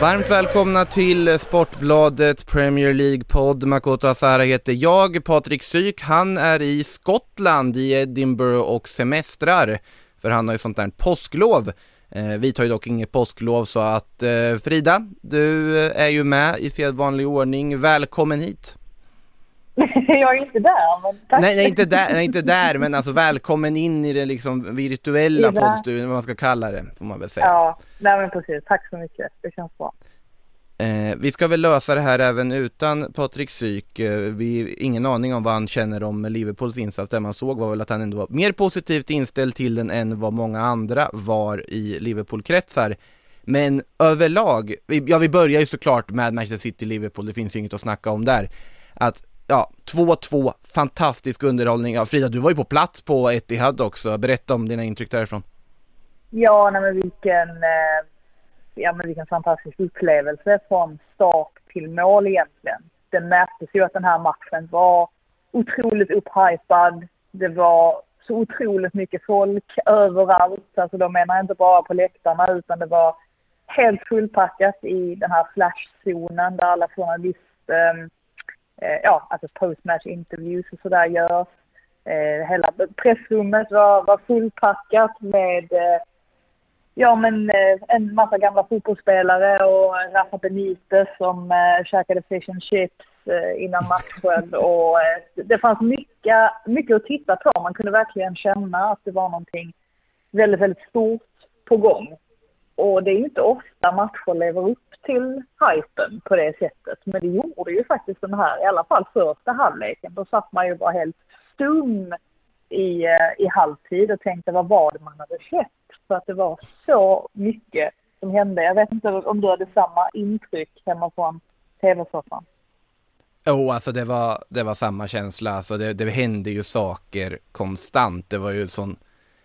Varmt välkomna till Sportbladet Premier League-podd. Makoto Asara heter jag. Patrik Syk, han är i Skottland, i Edinburgh och semestrar. För han har ju sånt där påsklov. Eh, vi tar ju dock inget påsklov så att eh, Frida, du är ju med i sedvanlig ordning. Välkommen hit! jag är inte där, men tack. Nej, nej, inte där, nej, inte där, men alltså välkommen in i den liksom virtuella poddstudion, vad man ska kalla det, får man väl säga. Ja, nej men precis. Tack så mycket. Det känns bra. Eh, vi ska väl lösa det här även utan Patrik Syk. Eh, vi ingen aning om vad han känner om Liverpools insats. Det man såg var väl att han ändå var mer positivt inställd till den än vad många andra var i Liverpool-kretsar. Men överlag, ja vi börjar ju såklart med Manchester City-Liverpool, det finns ju inget att snacka om där. Att, ja, 2-2, fantastisk underhållning. Ja, Frida, du var ju på plats på Etihad också. Berätta om dina intryck därifrån. Ja, nej men vilken, eh, ja, men vilken fantastisk upplevelse från start till mål egentligen. Det märktes ju att den här matchen var otroligt upphypad. Det var så otroligt mycket folk överallt. Alltså då menar jag inte bara på läktarna utan det var helt fullpackat i den här flashzonen där alla journalister eh, ja, alltså postmatch interviews och sådär görs. Eh, hela pressrummet var, var fullpackat med eh, ja, men, eh, en massa gamla fotbollsspelare och Rafa Benitez som eh, käkade fish and chips eh, innan matchen. och, eh, det fanns mycket, mycket att titta på. Man kunde verkligen känna att det var någonting väldigt, väldigt stort på gång. Och det är ju inte ofta matcher lever upp till hypen på det sättet. Men det gjorde ju faktiskt den här, i alla fall första halvleken. Då satt man ju bara helt stum i, eh, i halvtid och tänkte vad var det man hade sett? För att det var så mycket som hände. Jag vet inte om du hade samma intryck hemma från tv-soffan. Jo, oh, alltså det var, det var samma känsla. Alltså det, det hände ju saker konstant. Det var ju sån...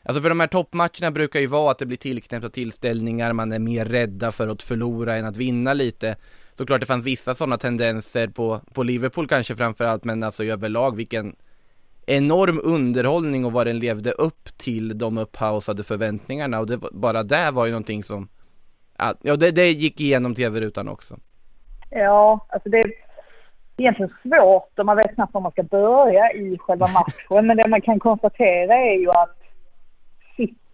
Alltså för de här toppmatcherna brukar ju vara att det blir tillknäppta tillställningar, man är mer rädda för att förlora än att vinna lite. Såklart det fanns vissa sådana tendenser på, på Liverpool kanske framförallt, men alltså överlag vilken enorm underhållning och vad den levde upp till de upphausade förväntningarna och det, bara det var ju någonting som, ja det, det gick igenom tv-rutan också. Ja, alltså det är egentligen svårt och man vet knappt var man ska börja i själva matchen. Men det man kan konstatera är ju att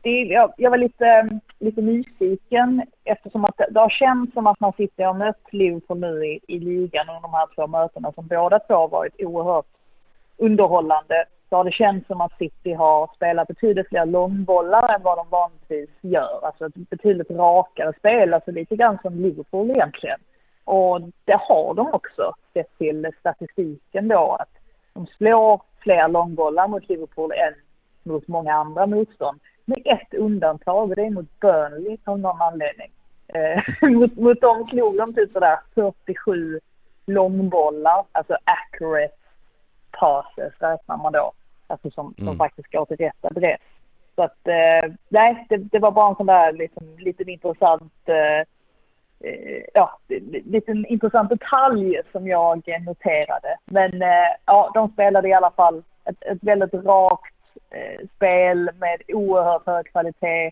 det, jag, jag var lite, mm, lite nyfiken eftersom att det, det har känts som att man sitter och mött Liverpool nu i, i ligan under de här två mötena som båda två har varit oerhört underhållande. Så har det känts som att City har spelat betydligt fler långbollar än vad de vanligtvis gör. Alltså ett betydligt rakare spel, alltså lite grann som Liverpool egentligen. Och det har de också sett till statistiken då att de slår fler långbollar mot Liverpool än mot många andra motstånd. Med ett undantag och det är mot Burnley av någon anledning. Eh, mot, mot dem slog de typ sådär 47 långbollar, alltså accurate passes räknar man då. Alltså som, som Mm. faktiskt går till rätt adress. Så att eh, nej, det, det var bara en sån där liksom, liten intressant eh, eh, ja, liten intressant detalj som jag noterade. Men eh, ja, de spelade i alla fall ett, ett väldigt rakt spel med oerhört hög kvalitet.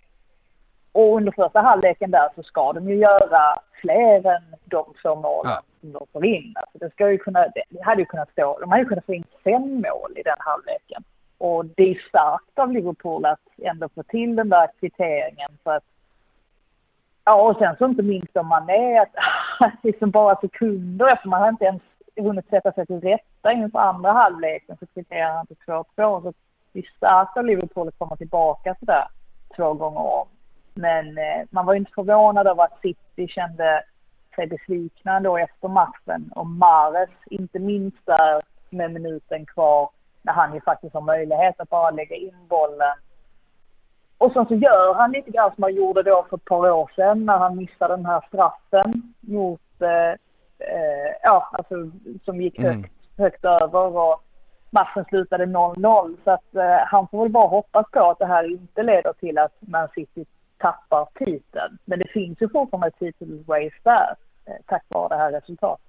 Och under första halvleken där så ska de ju göra fler än de två målen Ja. som de får in. Alltså det, ska ju kunna, det hade ju kunnat stå, de hade ju kunnat få in fem mål i den halvleken. Och det är starkt av Liverpool att ändå få till den där kvitteringen för att Ja, och sen så inte minst om man är att, liksom bara sekunder efter man har inte ens hunnit sätta sig till rätta inför andra halvleken så kvitterar han till 2-2. Så är starkt av Liverpool att komma tillbaka sådär två gånger om. Men eh, man var ju inte förvånad över att City kände sig besvikna då efter matchen och Mares, inte minst där med minuten kvar, när han ju faktiskt har möjlighet att bara lägga in bollen. Och sen så gör han lite grann som han gjorde då för ett par år sedan när han missade den här straffen mot, eh, eh, ja, alltså som gick högt, mm. högt över och matchen slutade 0-0. Så att eh, han får väl bara hoppas på att det här inte leder till att Man City tappar titeln. Men det finns ju fortfarande titelrace där eh, tack vare det här resultatet.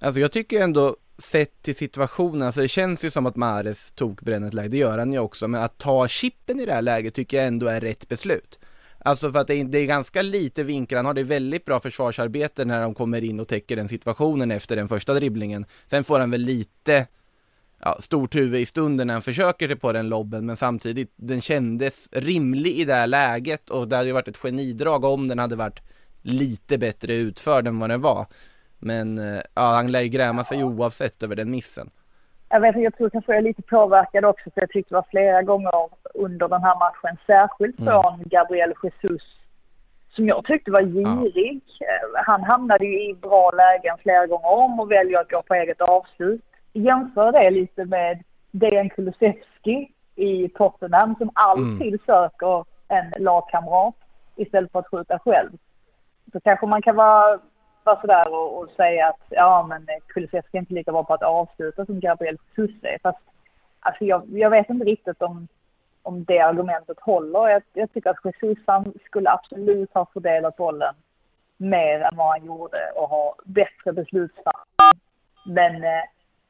Alltså jag tycker ändå sett till situationen, alltså det känns ju som att Mares tog brännet läge, det gör han ju också, men att ta chippen i det här läget tycker jag ändå är rätt beslut. Alltså för att det är, det är ganska lite vinklar, han har det väldigt bra försvarsarbete när de kommer in och täcker den situationen efter den första dribblingen. Sen får han väl lite ja, stort huvud i stunden när han försöker sig på den lobben, men samtidigt, den kändes rimlig i det här läget och det hade ju varit ett genidrag om den hade varit lite bättre utförd än vad den var. Men eh, ja, han lär ju gräma sig oavsett över den missen. Jag vet jag tror kanske jag är lite påverkad också, för jag tyckte det var flera gånger under den här matchen, särskilt mm. från mm. Gabriel Jesus, som jag tyckte var girig. Ja. Han hamnade ju i bra lägen flera gånger om och väljer att gå på eget avslut jämföra det lite med Dejan Kulusevski i Tottenham som alltid mm. söker en lagkamrat istället för att skjuta själv. Så kanske man kan vara, vara sådär och, och säga att ja men Kulusevski är inte lika bra på att avsluta som Gabriel är. Fast alltså jag, jag vet inte riktigt om, om det argumentet håller. Jag, jag tycker att Jesus skulle absolut ha fördelat bollen mer än vad han gjorde och ha bättre beslutsfattning. Men eh,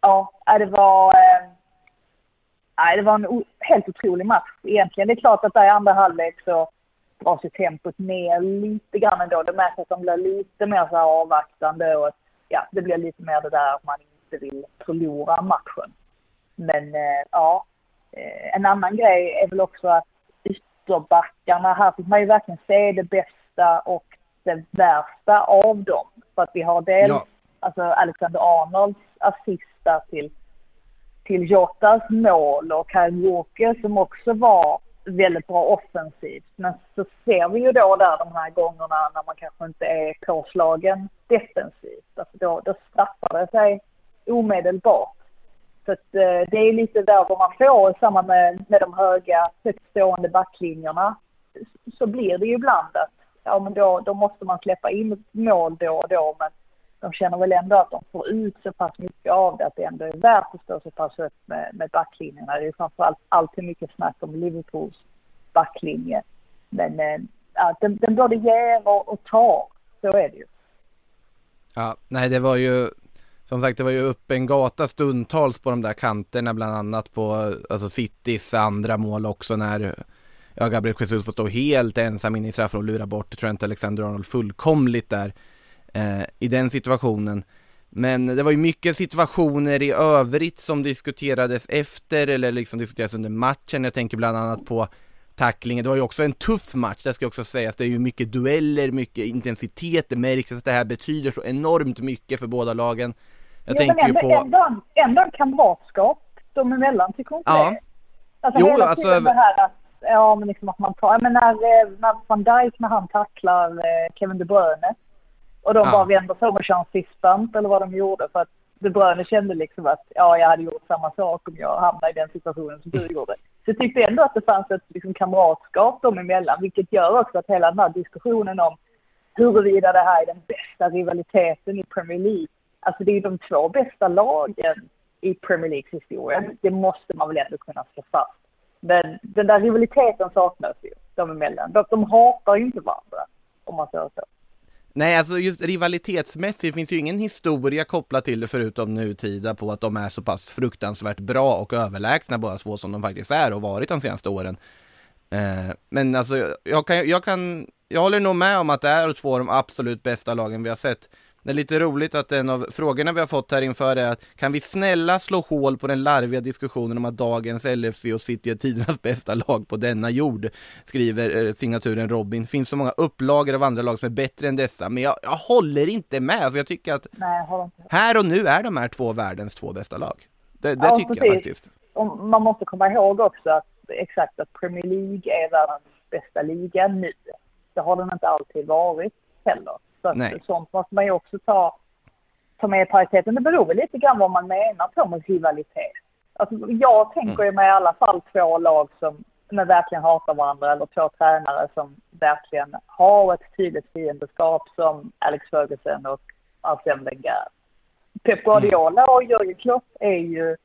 ja, det var, eh, det var en helt otrolig match egentligen. Det är klart att där i andra halvlek så dras ju tempot ner lite grann ändå. Det märks att de blir lite mer så här avvaktande och ja, det blir lite mer det där att man inte vill förlora matchen. Men eh, ja, eh, en annan grej är väl också att ytterbackarna, här fick man ju verkligen se det bästa och det värsta av dem. För att vi har dels ja. alltså Alexander Arnolds assist där till, till Jotas mål och Kyle Walker som också var väldigt bra offensivt. Men så ser vi ju då där de här gångerna när man kanske inte är påslagen defensivt. Alltså då, då straffar det sig omedelbart. Så att, eh, det är lite där vad man får i samband med, med de höga, högtstående backlinjerna. Så blir det ju ibland att ja, men då, då måste man släppa in mål då och då. Men de känner väl ändå att de får ut så pass mycket av det att det ändå är värt att stå så pass högt med, med backlinjerna. Det är framförallt alltid mycket snack om Liverpools backlinje. Men eh, ja, den, den både ger och, och tar, så är det ju. Ja, nej det var ju som sagt det var ju upp en gata stundtals på de där kanterna bland annat på alltså Citys andra mål också när ja, Gabriel Jesus får stå helt ensam in i straffområdet och lura bort Trent Alexander-Arnold fullkomligt där eh, i den situationen. Men det var ju mycket situationer i övrigt som diskuterades efter eller liksom diskuterades under matchen. Jag tänker bland annat på tacklingen. Det var ju också en tuff match, det ska också sägas. Det är ju mycket dueller, mycket intensitet. Det märks att det här betyder så enormt mycket för båda lagen. Jag ja, tänker ju på... Ändå, ändå en kamratskap dem emellan, tycker du inte ja. det? Alltså jo, hela alltså... det här att, ja men liksom att man tar, men när, eh, när van Dijk när han tacklar eh, Kevin De Bruyne och de ja. bara vänder sig om och kör en fistbump eller vad de gjorde för att De Bruyne kände liksom att ja, jag hade gjort samma sak om jag hamnade i den situationen som du gjorde. Så jag tyckte ändå att det fanns ett liksom, kamratskap dem emellan, vilket gör också att hela den här diskussionen om huruvida det här är den bästa rivaliteten i Premier League. Alltså det är ju de två bästa lagen i Premier Leagues historia. Det måste man väl ändå kunna slå fast. Men den där rivaliteten saknas ju dem emellan. De, de hatar ju inte varandra, om man säger så. Nej, alltså just rivalitetsmässigt finns ju ingen historia kopplat till det förutom nutida på att de är så pass fruktansvärt bra och överlägsna båda två som de faktiskt är och varit de senaste åren. Eh, men alltså, jag kan, jag kan, jag håller nog med om att det är två av de absolut bästa lagen vi har sett. Det är lite roligt att en av frågorna vi har fått här inför är att kan vi snälla slå hål på den larviga diskussionen om att dagens LFC och City är tidernas bästa lag på denna jord? Skriver eh, signaturen Robin. Finns så många upplagor av andra lag som är bättre än dessa, men jag, jag håller inte med. Alltså jag tycker att Nej, här och nu är de här två världens två bästa lag. Det, det ja, tycker precis. jag faktiskt. Och man måste komma ihåg också att exakt att Premier League är världens bästa liga nu. Det har den inte alltid varit heller. Så sånt måste man ju också ta, ta med i pariteten. Det beror väl lite grann vad man menar på med rivalitet. Alltså, jag tänker ju mig i alla fall två lag som men verkligen hatar varandra eller två tränare som verkligen har ett tydligt fiendeskap som Alex Ferguson och Arsene Wenger. Pep Guardiola och Jörgen Klopp är ju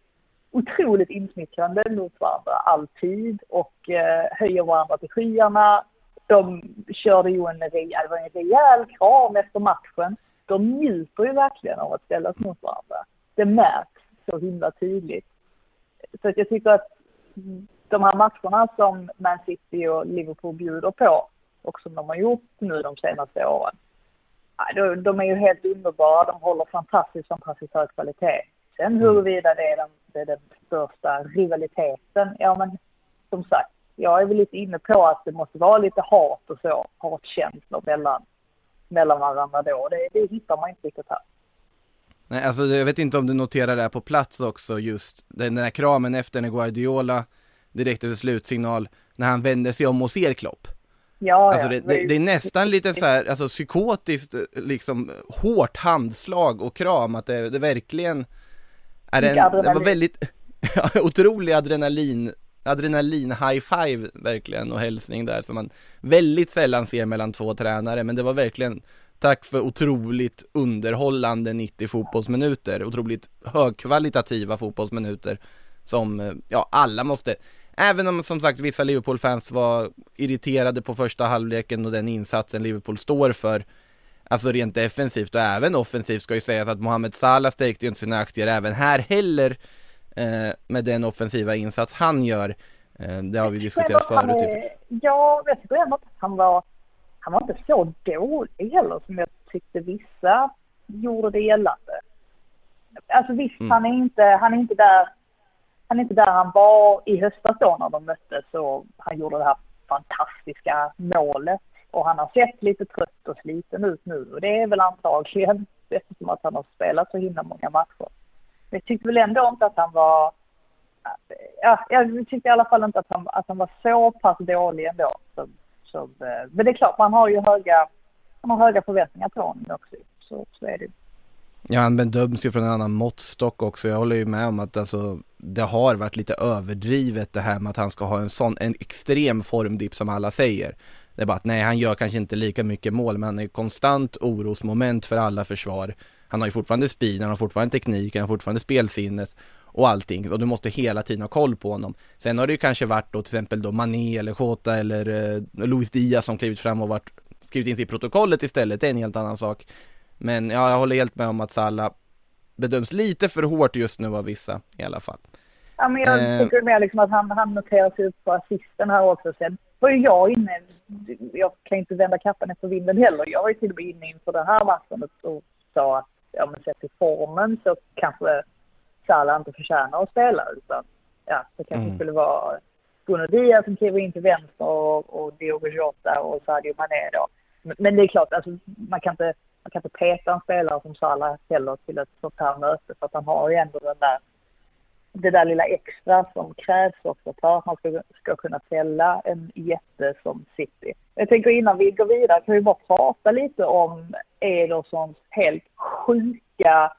otroligt insmickrande mot varandra alltid och eh, höjer varandra till skyarna. De körde ju en, rejäl, det var en rejäl kram efter matchen. De njuter ju verkligen av att ställas mot varandra. Det märks så himla tydligt. Så att jag tycker att de här matcherna som Man City och Liverpool bjuder på och som de har gjort nu de senaste åren. De, är ju helt underbara. De håller fantastiskt, fantastiskt hög kvalitet. Sen huruvida det är den, det är den största rivaliteten, ja men som sagt, jag är väl lite inne på att det måste vara lite hat och så, hatkänslor mellan, mellan varandra då. Det, det hittar man inte riktigt här. Nej, alltså jag vet inte om du noterar det här på plats också, just den här kramen efter när Guardiola direkt efter slutsignal, när han vänder sig om och ser Klopp. Ja, Alltså det, det, det är nästan lite så här, alltså psykotiskt, liksom hårt handslag och kram, att det, det verkligen är en, det var väldigt, otrolig adrenalin, adrenalin high five verkligen och hälsning där som man väldigt sällan ser mellan två tränare, men det var verkligen Tack för otroligt underhållande 90 fotbollsminuter, otroligt högkvalitativa fotbollsminuter som, eh, ja, alla måste Även om som sagt vissa Liverpool-fans var irriterade på första halvleken och den insatsen Liverpool står för Alltså rent defensivt och även offensivt ska ju sägas att Mohamed Salah stärkte ju inte sina aktier även här heller. eh, med den offensiva insats han gör eh, Det har vi diskuterat förut är- Ja, jag tycker ändå att han var, han var inte så dålig heller som jag tyckte vissa gjorde det gällande. Alltså visst, Mm. han, är inte, han är inte där han är inte där han var i höstas då när de möttes och han gjorde det här fantastiska målet. Och han har sett lite trött och sliten ut nu och det är väl antagligen eftersom att han har spelat så himla många matcher. Jag tyckte väl ändå inte att han var ja, jag tyckte i alla fall inte att han, att han var så pass dålig ändå. Som, som, eh, men det är klart, man har ju höga, man har höga förväntningar på honom också. Så, så är det ju. Ja, han bedöms ju från en annan måttstock också. Jag håller ju med om att alltså, det har varit lite överdrivet det här med att han ska ha en sån, en extrem formdipp som alla säger. Det är bara att nej, han gör kanske inte lika mycket mål, men han är konstant orosmoment för alla försvar. Han har ju fortfarande speed, han har fortfarande tekniken, han har fortfarande spelsinnet och allting. Och du måste hela tiden ha koll på honom. Sen har det ju kanske varit då till exempel då Mané eller Jota eller eh, Luis Diaz som klivit fram och varit, skrivit in sig i protokollet istället. Det är en helt annan sak. Men ja, jag håller helt med om att Salah bedöms lite för hårt just nu av vissa i alla fall. Ja, men jag Eh. tycker mer liksom att han, han noterar sig upp på assisten här också. Sen var ju jag inne, jag kan inte vända kappan efter vinden heller. Jag var ju till och med inne inför den här matchen och sa att ja, men sett till formen så kanske Salah inte förtjänar att spela. Utan ja, det kanske Mm. skulle vara Bruno Diaz som kliver in till vänster och, och Diogo Jota och Sadio Mané då. Men, men det är klart, alltså, man, kan inte, man kan inte peta en spelare som Salah heller till ett sånt här möte för att han har ju ändå den där det där lilla extra som krävs också för att man ska, ska kunna fälla en jätte som City. Jag tänker innan vi går vidare kan vi bara prata lite om Edersons helt sjuka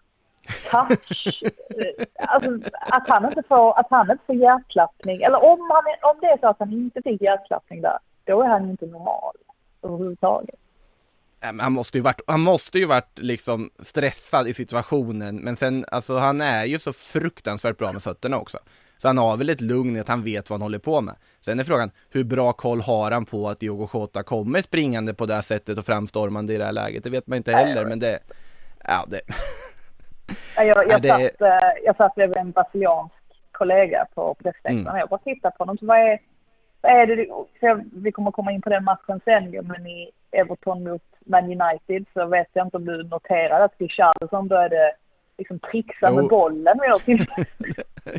touch. Alltså att han inte får, att han inte får hjärtklappning. Eller om, han, om det är så att han inte fick hjärtklappning där, då är han inte normal överhuvudtaget. Men Han måste ju varit, han måste ju varit liksom stressad i situationen, men sen, alltså han är ju så fruktansvärt bra med fötterna också. Så han har väl ett lugn i att han vet vad han håller på med. Sen är frågan, hur bra koll har han på att Diogo Jota kommer springande på det här sättet och framstormande i det här läget? Det vet man inte heller, men det, ja det, Ja, Jag, jag, det- satt, eh, jag satt bredvid en brasiliansk kollega på pressläktaren Mm. jag bara tittade på honom. Så vad är, vad är det, jag, vi kommer komma in på den matchen sen men i Everton mot Man United så vet jag inte om du noterade att Richarlison började liksom trixa med bollen vid något tillfälle.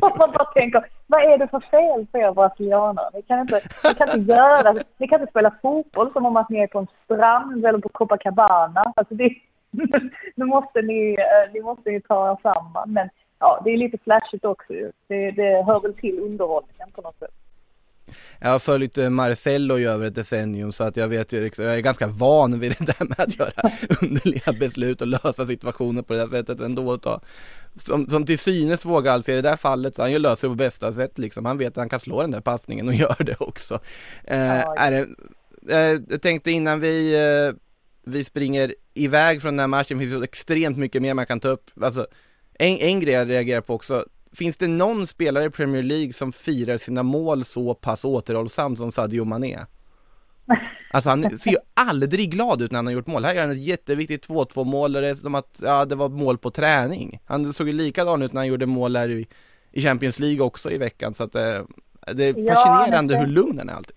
Man bara tänker, vad är det för fel på er brasilianer? Ni kan inte, ni kan inte göra, ni kan inte spela fotboll som om att ni är på en strand eller på Copacabana. Alltså det, nu måste ni, eh, ni måste ju ta er samman. Men ja, det är lite flashigt också ju. Det, det hör väl till underhållningen på något sätt. Jag har följt eh, Marcello i över ett decennium så att jag vet ju liksom, jag är ganska van vid det där med att göra underliga beslut och lösa situationer på det där sättet ändå. Ta, som, som till synes vågar alltså i det där fallet så han ju löser det på bästa sätt liksom. Han vet att han kan slå den där passningen och gör det också. Eh, är det, eh, jag tänkte innan vi, eh, vi springer iväg från den här matchen, finns det extremt mycket mer man kan ta upp. Alltså, en, en grej jag reagerar på också, finns det någon spelare i Premier League som firar sina mål så pass återhållsamt som Sadio Mané? Alltså han ser ju aldrig glad ut när han har gjort mål. Här gör han ett jätteviktigt 2-2 mål och det är som att, ja det var mål på träning. Han såg ju likadan ut när han gjorde mål här i, i Champions League också i veckan så att eh, det är fascinerande ja, hur lugn han är alltid.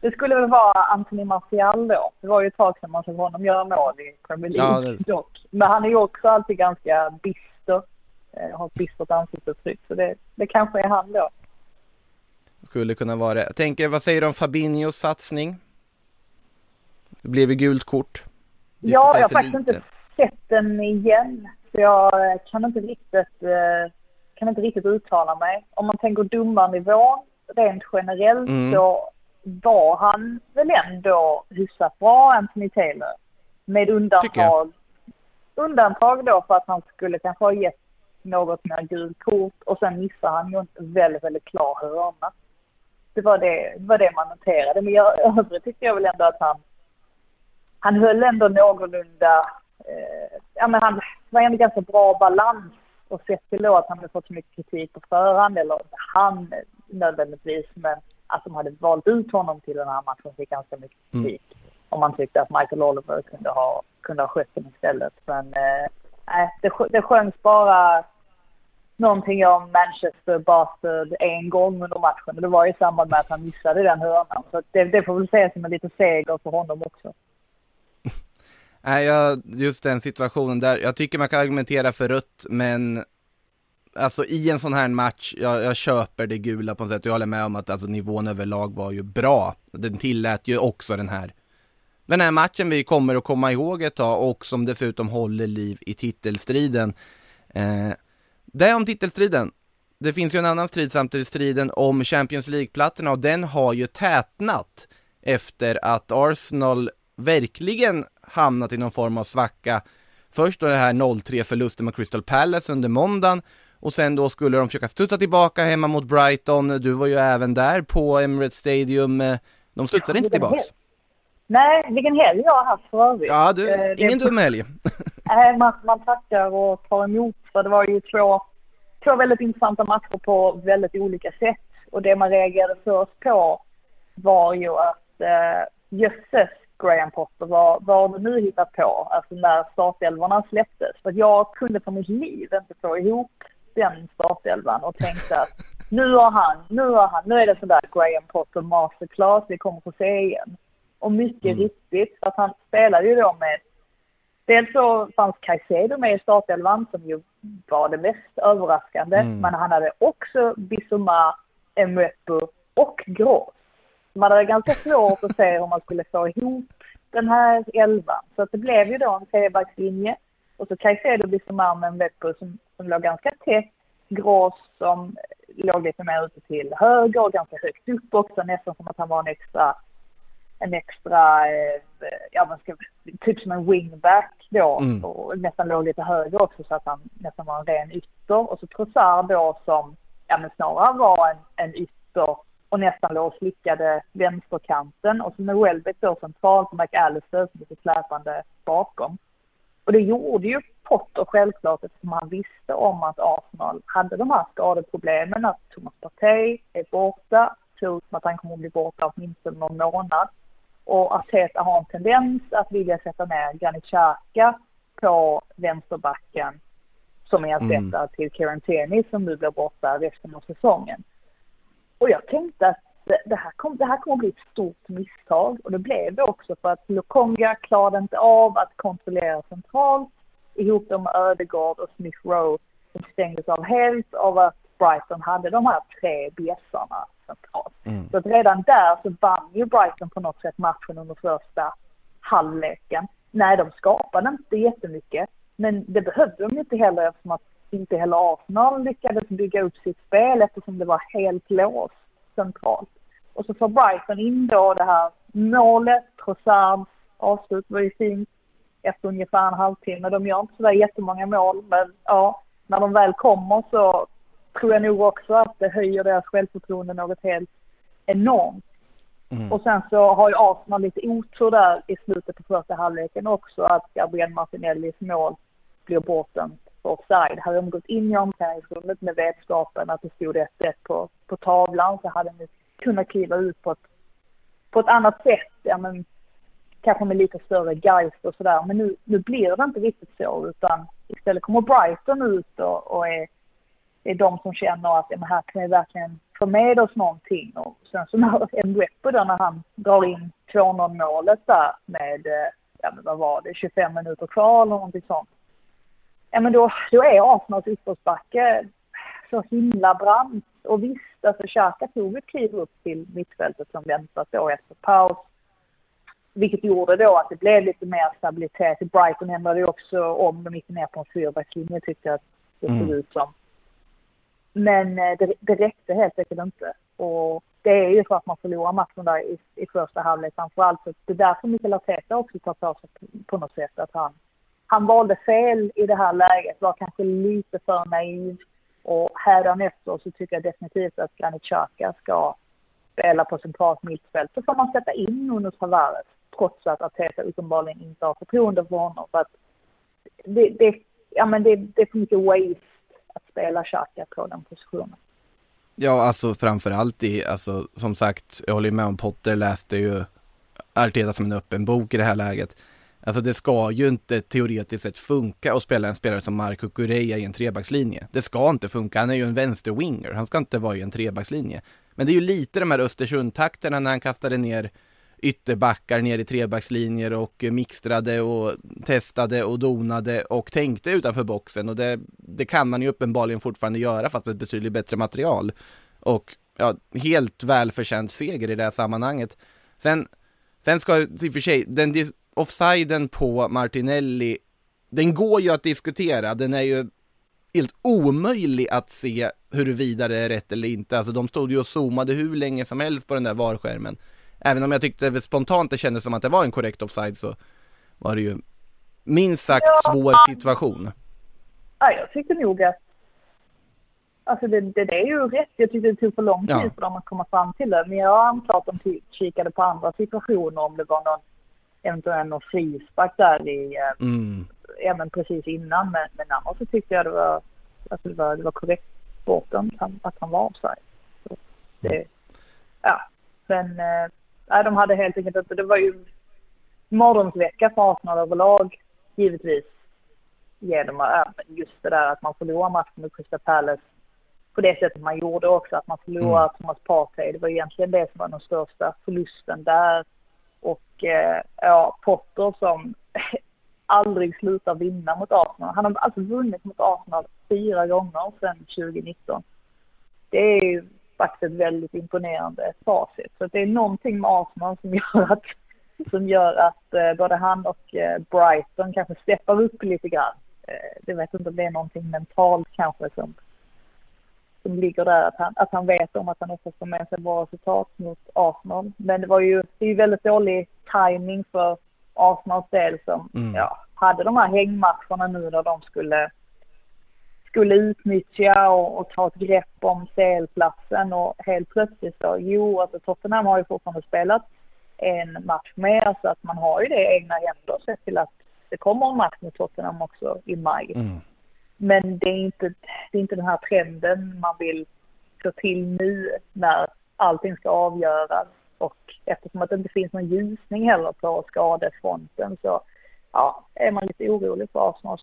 Det skulle väl vara Anthony Martial då. Det var ju ett tag sedan man såg honom göra mål i Premier League ja, det... dock. Men han är ju också alltid ganska bister. Eh, har ett bistert ansiktsuttryck. Så det, det kanske är han då. Skulle kunna vara det. Jag tänker, vad säger du om Fabinhos satsning? Det blev ju gult kort. Ja, jag har faktiskt lite. inte sett den igen. Så jag kan inte riktigt, eh, kan inte riktigt uttala mig. Om man tänker domarnivån rent generellt mm. så var han väl ändå hyfsat bra, Anthony Taylor. Med undantag, undantag då för att han skulle kanske ha gett något mer gult kort och sen missade han ju en väldigt, väldigt klar hörna. Det var det, var det man noterade. Men i övrigt tyckte jag väl ändå att han, han höll ändå någorlunda, eh, ja men han var ändå ganska bra balans och sett till då att han hade fått så mycket kritik på förhand, eller han nödvändigtvis, men att de hade valt ut honom till den här matchen fick ganska mycket mm. kritik. Mm. Om man tyckte att Michael Oliver kunde ha, kunde ha skött den istället. Men eh, det, det sjöngs bara någonting om Manchester Bastard en gång under matchen. Det var i samband med att han missade den hörnan. Så det, det får väl ses som en liten seger för honom också. Nej, jag, just den situationen där, jag tycker man kan argumentera för rött, men alltså i en sån här match, jag, jag köper det gula på något sätt. Jag håller med om att alltså, nivån överlag var ju bra. Den tillät ju också den här den här matchen vi kommer att komma ihåg ett tag och som dessutom håller liv i titelstriden. Eh, det om titelstriden. Det finns ju en annan strid samtidigt, striden om Champions League-plattorna och den har ju tätnat efter att Arsenal verkligen hamnat i någon form av svacka. Först då det här 0-3 förlusten med Crystal Palace under måndagen och sen då skulle de försöka studsa tillbaka hemma mot Brighton. Du var ju även där på Emirates Stadium. De studsade ja, inte tillbaks. Nej, vilken helg jag har haft för övrigt. Ja, du, eh, ingen dum helg. Nej, man, man tackar och tar emot. För det var ju två, två väldigt intressanta matcher på väldigt olika sätt. Och det man reagerade först på var ju att eh, jösses Graham Potter, vad, vad har du nu hittat på? Alltså när startelvorna släpptes. För jag kunde för mitt liv inte få ihop den startelvan och tänkte att nu har han, nu har han, nu är det sådär Graham Potter masterclass vi kommer få se igen. Och mycket mm. riktigt, för att han spelade ju då med Dels så fanns Caicedo med i startelvan som ju var det mest överraskande. Mm. Men han hade också Bissoma, Mwepu och Grås. Man hade ganska svårt att se hur man skulle få ihop den här elvan. Så det blev ju då en trebackslinje. Och så Caicedo, Bissoma Mwepu som, som låg ganska tätt. Grås som låg lite mer ute till höger och ganska högt upp också, nästan som att han var en extra en extra, eh, ja man ska, typ som en wingback då mm. och nästan låg lite högre också så att han nästan var en ren ytter och så Trossard då som, ja men snarare var en, en ytter och nästan låg och slickade vänsterkanten och så med Welbeck då centralt och McAllister som lite släpande bakom. Och det gjorde ju Potter självklart eftersom han visste om att Arsenal hade de här skadeproblemen, att Thomas Partey är borta, ser ut som att han kommer att bli borta åtminstone någon månad. Och Arteta har en tendens att vilja sätta ner Granit Xhaka på vänsterbacken som ersättare mm. till Kieran Tierney som nu blir borta resten av säsongen. Och jag tänkte att det här, kom, det här kommer att bli ett stort misstag och det blev det också för att Lokonga klarade inte av att kontrollera centralt ihop med Ödegård och Smith Rowe som stängdes av helt av att Brighton hade de här tre bjässarna centralt. Mm. Så att redan där så vann ju Brighton på något sätt matchen under första halvleken. Nej, de skapade inte jättemycket, men det behövde de inte heller eftersom att inte heller Arsenal lyckades bygga upp sitt spel eftersom det var helt låst centralt. Och så får Brighton in då det här målet, Trossards avslut var ju fint efter ungefär en halvtimme. De gör inte sådär jättemånga mål, men ja, när de väl kommer så tror jag nog också att det höjer deras självförtroende något helt enormt. Mm. Och sen så har ju Arsenal lite otur där i slutet på första halvleken också att Gabriel Martinellis mål blir bortdömt för offside. Hade de gått in i omklädningsrummet med vetskapen att det stod 1 på, på tavlan så hade de kunnat kliva ut på ett, på ett annat sätt. Ja, men, kanske med lite större geist och sådär. Men nu, nu blir det inte riktigt så utan istället kommer Brighton ut och, och är, är de som känner att men här kan vi verkligen få med oss någonting. Och sen så när Mbwepo då när han drar in 2-0 målet där med, eh, ja men vad var det, 25 minuter kvar eller någonting sånt. Ja men då, då är Arsenals uppförsbacke så himla brant. Och visst, alltså Xhaka tog ett kliv upp till mittfältet som väntat då efter paus. Vilket gjorde då att det blev lite mer stabilitet. Brighton ändrade ju också om de gick ner på en fyrbackslinje tyckte jag att det såg mm. ut som. Men eh, det, det räckte helt enkelt inte. Och det är ju för att man förlorar matchen där i, i första halvlek framförallt. Så det är därför Mikael Arteta också tar på sig på något sätt att han, han valde fel i det här läget, var kanske lite för naiv. Och hädanefter så tycker jag definitivt att Granit Xhaka ska spela på centralt mittfält. Så får man sätta in Nuno Tavares trots att Arteta uppenbarligen inte har förtroende för honom. För att det, det, ja, men det, det är för mycket waste att spela Xhaka på den positionen. Ja, alltså framförallt i, alltså som sagt, jag håller med om Potter läste ju Arteta som en öppen bok i det här läget. Alltså det ska ju inte teoretiskt sett funka att spela en spelare som Marco Correa i en trebackslinje. Det ska inte funka, han är ju en vänster-winger, han ska inte vara i en trebackslinje. Men det är ju lite de här Östersund-takterna när han kastade ner ytterbackar ner i trebackslinjer och mixtrade och testade och donade och tänkte utanför boxen och det, det kan man ju uppenbarligen fortfarande göra fast med ett betydligt bättre material. Och ja, helt välförtjänt seger i det här sammanhanget. Sen, sen ska i och för sig, den offsiden på Martinelli, den går ju att diskutera, den är ju helt omöjlig att se huruvida det är rätt eller inte. Alltså de stod ju och zoomade hur länge som helst på den där varskärmen även om jag tyckte spontant det kändes som att det var en korrekt offside så var det ju minst sagt ja, svår situation. Ja, jag tyckte nog att Alltså det, det, det, är ju rätt. Jag tyckte det tog för lång tid ja. för dem att komma fram till det. Men jag antar att de kikade på andra situationer om det var någon eventuellt någon frispark där i, eh, mm. ja men precis innan. Men, men annars så tyckte jag det var, alltså det var, det var korrekt bortom att han var offside. Det, mm. Ja, men eh, nej, de hade helt enkelt inte, det var ju mardrömsvecka för Arsenal överlag givetvis. Genom just det där att man förlorar matchen med Crystal Palace på det sättet man gjorde också, att man förlorade mm. Thomas Partey. Det var egentligen det som var den största förlusten där. Och eh, ja, Potter som aldrig slutar vinna mot Arsenal. Han har alltså vunnit mot Arsenal fyra gånger sedan 2019. Det är ju faktiskt ett väldigt imponerande facit. Så det är någonting med Arsenal som gör att, som gör att eh, både han och eh, Brighton kanske steppar upp lite grann. Eh, det vet inte om det är någonting mentalt kanske som, som ligger där, att han, att han vet om att han också får med sig bra resultat mot Arsenal. Men det var ju, det är ju väldigt dålig timing för Arsenals del som mm. ja, hade de här hängmatcherna nu där de skulle skulle utnyttja och, och, ta ett grepp om CL-platsen och helt plötsligt så, jo, alltså Tottenham har ju fortfarande spelat en match mer så att man har ju det i egna händer sett till att det kommer en match med Tottenham också i maj. Mm. Men det är, inte, det är inte den här trenden man vill få till nu när allting ska avgöras och eftersom att det inte finns någon ljusning heller på skadefronten så ja, är man lite orolig för Arsenals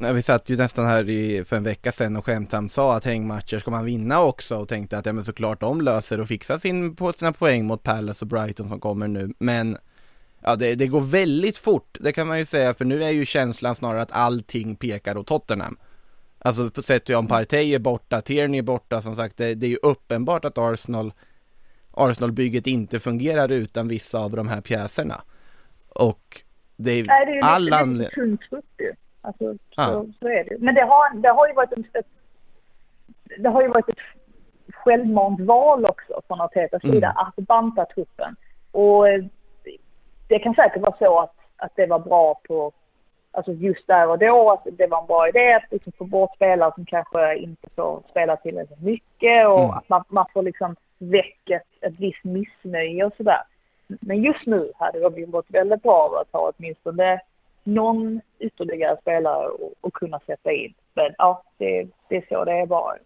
Vi satt ju nästan här i, för en vecka sedan och skämtsamt sa att hängmatcher ska man vinna också och tänkte att ja men såklart de löser och fixar sin, på sina poäng mot Palace och Brighton som kommer nu. Men ja, det, det går väldigt fort, det kan man ju säga, för nu är ju känslan snarare att allting pekar åt Tottenham. Alltså på sätt om Partey är borta, Tierney är borta, som sagt, det, det är ju uppenbart att Arsenal Arsenal-bygget inte fungerar utan vissa av de här pjäserna. Och det är, Nej, det är ju all anledning... Alltså, Ja. så, så är det. Men det har, det har ju varit ett, det har ju varit ett självmant val också från Artetas Mm. sida att banta truppen. Och eh, det kan säkert vara så att, att det var bra på, alltså just där och då, att det var en bra idé att liksom få bort spelare som kanske inte får spela tillräckligt mycket och Mm. att man, man får liksom väck ett, ett visst missnöje och sådär. Men just nu hade det varit väldigt bra att ha åtminstone någon ytterligare spelare och, och kunna sätta in. Men ja, det, det är så det är bara.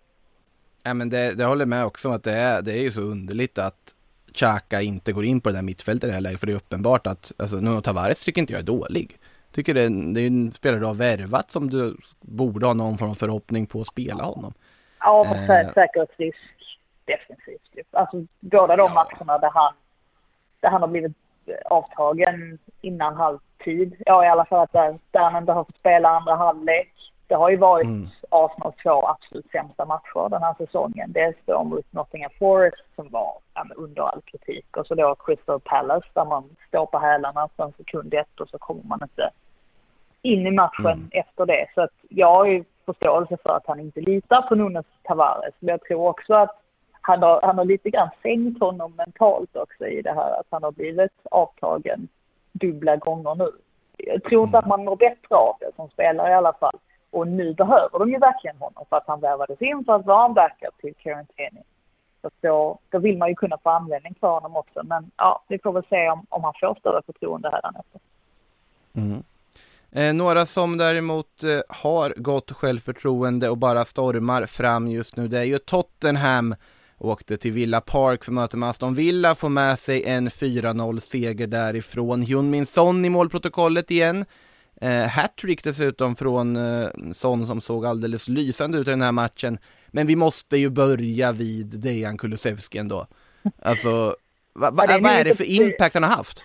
Ja, men det, det håller jag med också om att det är, det är ju så underligt att Xhaka inte går in på det där mittfältet i det här läget, för det är uppenbart att, alltså Nuno Tavares tycker inte jag är dålig. Tycker det, det är en spelare du har värvat som du borde ha någon form av förhoppning på att spela honom. Ja, och Eh. sä- säkerhetsrisk defensivt. ju. Alltså båda de Ja. matcherna där han, där han har blivit avtagen innan halvtid. Ja, i alla fall att han inte har fått spela andra halvlek. Det har ju varit Mm. Arsenals två absolut sämsta matcher den här säsongen. Dels då mot Nottingham Forest som var under all kritik och så då Crystal Palace där man står på hälarna från sekund ett och så kommer man inte in i matchen Mm. efter det. Så att jag har ju förståelse för att han inte litar på Nunes Tavares. Men jag tror också att han har, han har lite grann sänkt honom mentalt också i det här att han har blivit avtagen dubbla gånger nu. Jag tror inte att man mår bättre av det som spelare i alla fall. Och nu behöver de ju verkligen honom för att han värvades in för att vara en backup till Quarantini. Så då, då vill man ju kunna få användning för honom också. Men ja, vi får väl se om, om han får större förtroende hädanefter. Mm. Eh, några som däremot eh, har gott självförtroende och bara stormar fram just nu, det är ju Tottenham. Åkte till Villa Park för möta med Aston Villa, får med sig en 4-0 seger därifrån. Hyun Min Son i målprotokollet igen. Eh, Hattrick dessutom från eh, Son som såg alldeles lysande ut i den här matchen. Men vi måste ju börja vid Dejan Kulusevski ändå. Alltså, va, va, Ja, det är vad det för impact han har haft?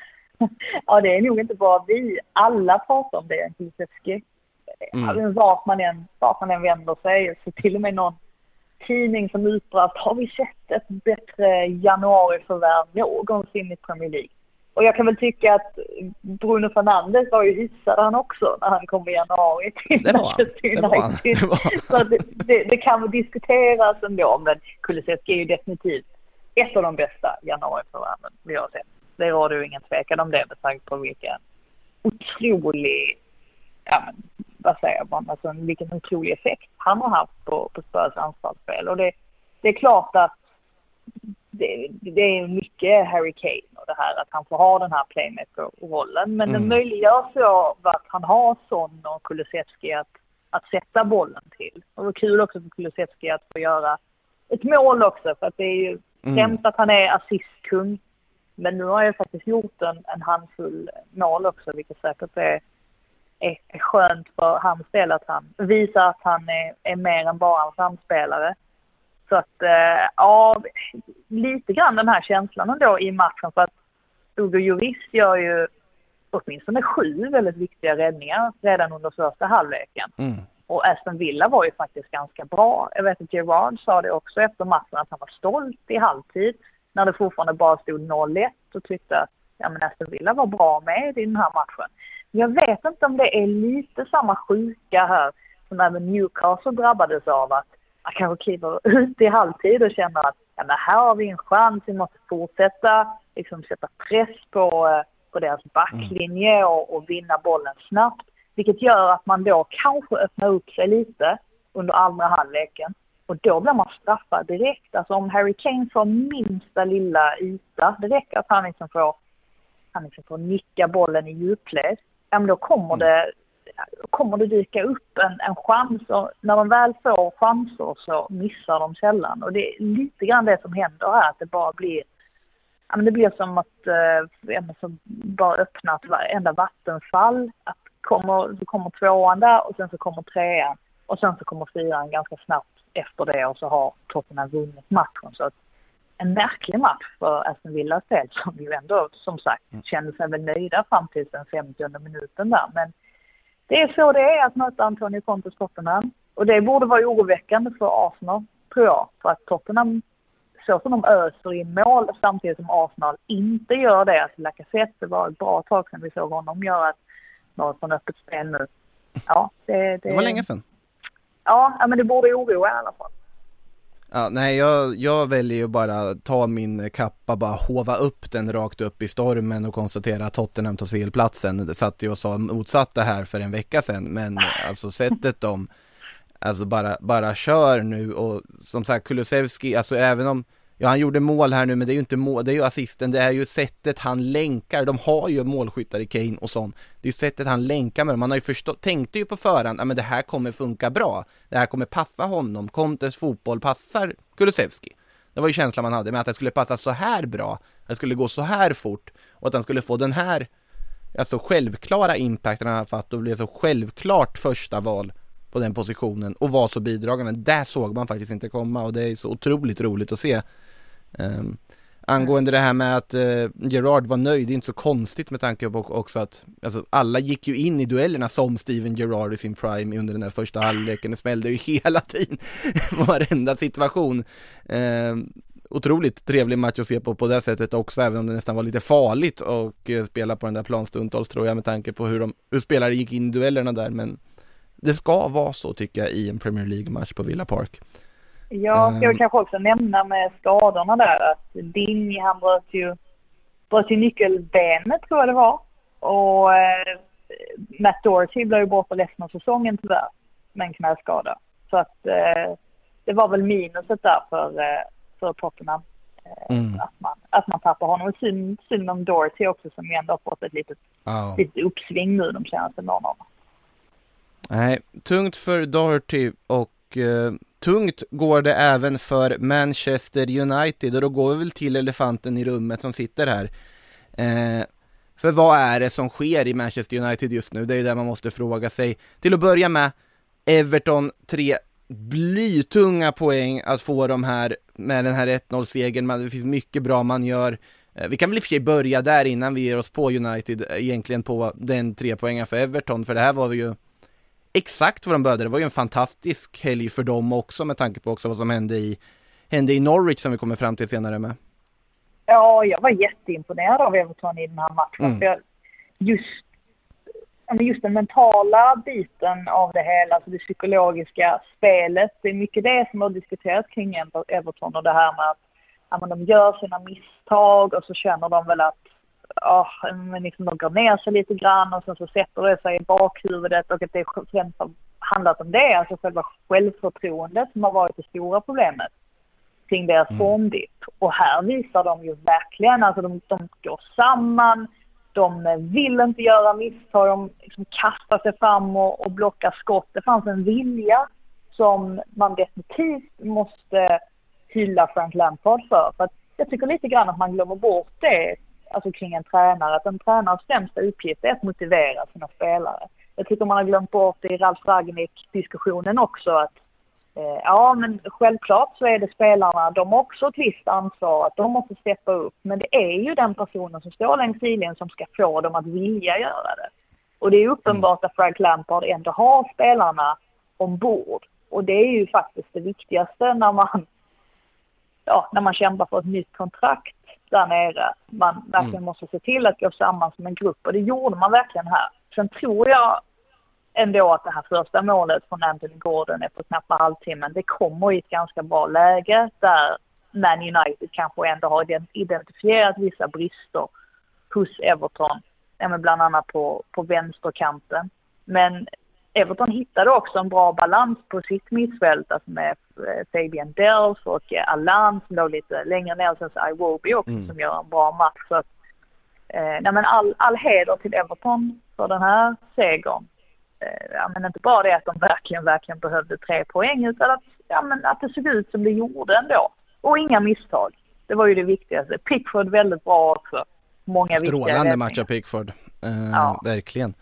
Ja, det är nog inte bara vi. Alla pratar om det, Kulusevski. Mm. Mm. Vart, man än, vart man än vänder sig. Så till och med någon tidning som utbrast, har vi sett ett bättre januariförvärv någonsin i Premier League? Och jag kan väl tycka att Bruno Fernandes var ju hyfsad han också när han kom i januari till Det var. Manchester. United. Det var han. Så det, det, det kan diskuteras ändå, men Kulusevski är ju definitivt ett av de bästa januariförvärven vi har sett. Det råder ju ingen tvekan om det med tanke på vilken otrolig, ja men vad säger man, alltså vilken otrolig effekt han har haft på, på Spurs anfallsspel. Och det, det är klart att det, det är mycket Harry Kane och det här att han får ha den här playmaker-rollen. Men Mm. det möjliggörs ju av att han har Son och Kulusevski att, att sätta bollen till. Och det var kul också för Kulusevski att få göra ett mål också för att det är ju Mm. att han är assistkung. Men nu har jag faktiskt gjort en, en handfull mål också vilket säkert är, är, skönt för hans del att han visar att han är, är mer än bara en framspelare. Så att eh, ja, lite grann den här känslan ändå i matchen för att Ugo Lloris gör ju åtminstone sju väldigt viktiga räddningar redan under första halvleken. Mm. Och Aston Villa var ju faktiskt ganska bra. Jag vet att Gerard sa det också efter matchen att han var stolt i halvtid när det fortfarande bara stod 0-1 och tyckte att ja, men Aston Villa var bra med i den här matchen. Jag vet inte om det är lite samma sjuka här som även Newcastle drabbades av att man kanske kliver ut i halvtid och känner att ja, men här har vi en chans, vi måste fortsätta liksom sätta press på, eh, på deras backlinje och, och vinna bollen snabbt. Vilket gör att man då kanske öppnar upp sig lite under andra halvleken. Och då blir man straffad direkt. Alltså om Harry Kane får minsta lilla yta, det räcker att han liksom får, han liksom får nicka bollen i djupled. Ja men då kommer det, kommer det dyka upp en, en chans och när de väl får chanser så missar de sällan. Och det är lite grann det som händer här, att det bara blir Ja, men det blir som att eh, som bara öppna ett varenda vattenfall. Att kommer, så kommer tvåan där och sen så kommer trean och sen så kommer fyran ganska snabbt efter det och så har Tottenham vunnit matchen. Så att en märklig match för Aston Villas del som ju ändå som sagt kände sig väl nöjda fram till den 50 minuten där. Men det är så det är att möta Antonio Contes Tottenham. Och det borde vara oroväckande för Arsenal, tror jag. För att Tottenham, så som de öser in mål samtidigt som Arsenal inte gör det. Alltså Lacazette, det var ett bra tag sedan vi såg honom göra något från öppet spel nu. Ja, det, det, Det var länge sedan. Ja, ja, men det borde oroa i alla fall. Ja, nej jag, jag väljer ju bara ta min kappa, bara hova upp den rakt upp i stormen och konstatera att Tottenham tar CL-platsen. Det satt ju och sa motsatt det här för en vecka sedan, men alltså sättet de, alltså bara, bara kör nu och som sagt Kulusevski, alltså även om Ja han gjorde mål här nu men det är ju inte mål, det är ju assisten, det är ju sättet han länkar, de har ju målskyttar i Kane och sånt. Det är ju sättet han länkar med dem, han har ju förstått, tänkte ju på förhand, ja men det här kommer funka bra. Det här kommer passa honom, Contes fotboll passar Kulusevski. Det var ju känslan man hade med att det skulle passa så här bra, att det skulle gå så här fort och att han skulle få den här, alltså självklara impacten han har fått och blev så självklart första val på den positionen och var så bidragande. Där såg man faktiskt inte komma och det är så otroligt roligt att se. Um, angående det här med att uh, Gerard var nöjd, det är inte så konstigt med tanke på också att alltså, alla gick ju in i duellerna som Steven Gerard i sin prime under den där första halvleken. Det smällde ju hela tiden, varenda situation. Um, otroligt trevlig match att se på på det sättet också, även om det nästan var lite farligt att uh, eh, spela på den där plan stundtals tror jag med tanke på hur, de, hur spelare gick in i duellerna där, men det ska vara så tycker jag i en Premier League-match på Villa Park. Ja, jag vill kanske också nämna med skadorna där att Dinj han bröt ju, bröt ju nyckelbenet tror jag det var. Och eh, Matt Doherty blev ju borta resten av säsongen tyvärr med en knäskada. Så att eh, det var väl minuset där för, eh, för Tottenham. Eh, Mm. Att, man, att man tappar honom. Synd, synd om Doherty också som ju ändå har fått ett litet, Ja. litet uppsving nu de senaste månaderna. Nej, tungt för Doherty och eh, tungt går det även för Manchester United och då går vi väl till elefanten i rummet som sitter här. Eh, för vad är det som sker i Manchester United just nu? Det är ju det man måste fråga sig. Till att börja med, Everton tre blytunga poäng att få de här med den här 1-0-segern. Det finns mycket bra man gör. Eh, Vi kan väl i och för sig börja där innan vi ger oss på United, eh, egentligen på den tre poängen för Everton, för det här var vi ju exakt vad de började. Det var ju en fantastisk helg för dem också med tanke på också vad som hände i, hände i Norwich som vi kommer fram till senare med. Ja, jag var jätteimponerad av Everton i den här matchen. Mm. För jag, just, just den mentala biten av det hela, alltså det psykologiska spelet. Det är mycket det som har diskuterats kring Ever- Everton och det här med att ja, men de gör sina misstag och så känner de väl att ja, men liksom de går ner sig lite grann och sen så sätter det sig i bakhuvudet och att det främst har handlat om det, alltså själva självförtroendet som har varit det stora problemet kring deras formdipp. Och här visar de ju verkligen, alltså de, de går samman, de vill inte göra misstag, de liksom kastar sig fram och, och blockar skott. Det fanns en vilja som man definitivt måste hylla Frank Lampard för. för jag tycker lite grann att man glömmer bort det alltså kring en tränare, att en tränares främsta uppgift är att motivera sina spelare. Jag tycker man har glömt bort det i Ralf Ragnik-diskussionen också att Eh, Ja, men självklart så är det spelarna, de har också ett visst ansvar att de måste steppa upp. Men det är ju den personen som står längs linjen som ska få dem att vilja göra det. Och det är uppenbart att Frank Lampard ändå har spelarna ombord. Och det är ju faktiskt det viktigaste när man, ja, när man kämpar för ett nytt kontrakt där nere. Man verkligen måste se till att gå samman som en grupp och det gjorde man verkligen här. Sen tror jag ändå att det här första målet från Anthony Gordon efter knappt halvtimmen, det kommer i ett ganska bra läge där Man United kanske ändå har ident- identifierat vissa brister hos Everton, ja, bland annat på, på vänsterkanten. Men Everton hittade också en bra balans på sitt mittfält, alltså med eh, Fabian Dells och eh, Allan som låg lite längre ner, sen så Iwobi också Mm. som gör en bra match. Så att, eh, nej, men all, all heder till Everton för den här segern eh, ja, men inte bara det att de verkligen, verkligen behövde tre poäng utan att, ja, men att det såg ut som det gjorde ändå. Och inga misstag. Det var ju det viktigaste. Pickford väldigt bra också. Många Strålande match av Pickford, eh, Ja. verkligen.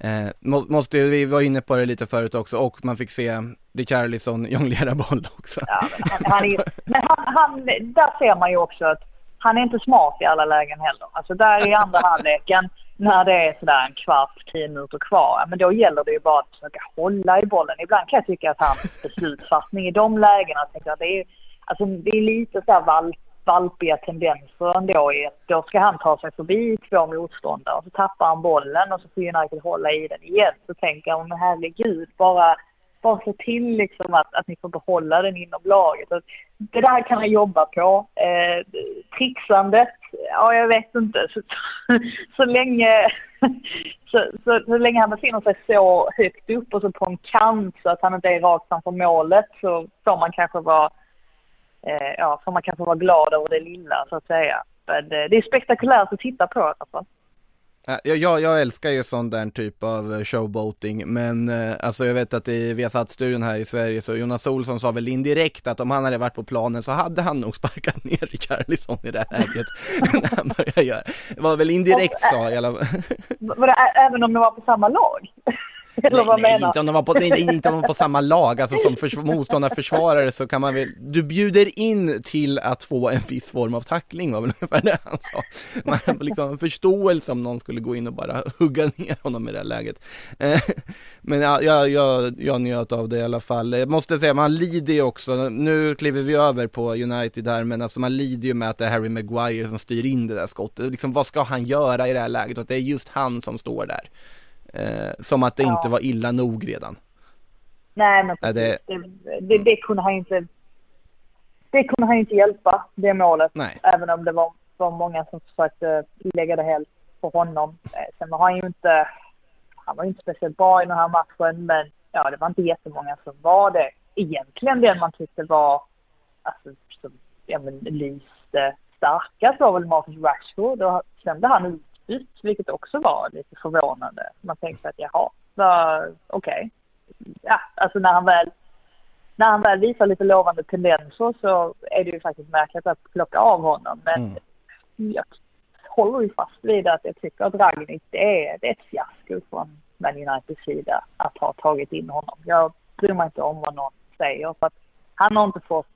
Eh, må, måste vi var inne på det lite förut också och man fick se Richarlison jonglera boll också. Ja, men han, han, är, men han, han, där ser man ju också att han är inte smart i alla lägen heller. Alltså där i andra halvleken när det är sådär en kvart, tio minuter kvar, men då gäller det ju bara att försöka hålla i bollen. Ibland kan jag tycka att hans beslutsfattning i de lägena, tänker jag, det är, alltså, det är lite sådär valp, valpiga tendenser ändå i att då ska han ta sig förbi två motståndare och så tappar han bollen och så får United hålla i den igen. Så tänker jag, men herregud, bara bara se till liksom att, att ni får behålla den inom laget. Och det där kan han jobba på. Eh, trixandet, ja jag vet inte. Så, så länge så, så, så, länge han befinner sig så högt upp och så på en kant så att han inte är rakt framför målet så får man kanske vara eh, ja, får man kanske vara glad över det lilla så att säga. Men eh, det är spektakulärt att titta på i alla fall. Jag, jag, jag älskar ju sån där typ av eh, showboating, men eh, alltså jag vet att i Viasat-studion här i Sverige så Jonas Olsson sa väl indirekt att om han hade varit på planen så hade han nog sparkat ner Richarlison i det här läget när han började göra. Det var väl indirekt sa fall. Var det även om de var på samma lag? Eller vad nej, menar? Inte om, de var på, nej, inte om de var på samma lag, alltså som förs motståndarförsvarare så kan man väl, du bjuder in till att få en viss form av tackling var väl ungefär det han sa. Man har liksom en förståelse om någon skulle gå in och bara hugga ner honom i det här läget. Eh, men ja, jag, jag, jag njöt av det i alla fall. Jag måste säga, man lider ju också, nu kliver vi över på United här, men alltså man lider ju med att det är Harry Maguire som styr in det där skottet. Liksom, vad ska han göra i det här läget? Och att det är just han som står där. Eh, som att det ja. inte var illa nog redan. Nej, men det... Det, det, det, kunde han inte... Det kunde han inte hjälpa, det målet. Nej. Även om det var, var många som försökte lägga det helt på honom. Eh, sen var han ju inte... Han var inte speciellt bra i den här matchen, men ja, det var inte jättemånga som var det. Egentligen den man tyckte var, alltså, som, ja men lyste starkast var väl Marcus Rashford. Då kände han ut ut, vilket också var lite förvånande. Man tänkte att jaha, okej. Okay. Ja, alltså när han väl när han väl visar lite lovande tendenser så är det ju faktiskt märkligt att plocka av honom. Men mm. jag håller ju fast vid att jag tycker att Ragnhild det är, det är ett fiasko från Man Uniteds sida att ha tagit in honom. Jag bryr mig inte om vad någon säger för att han har inte fått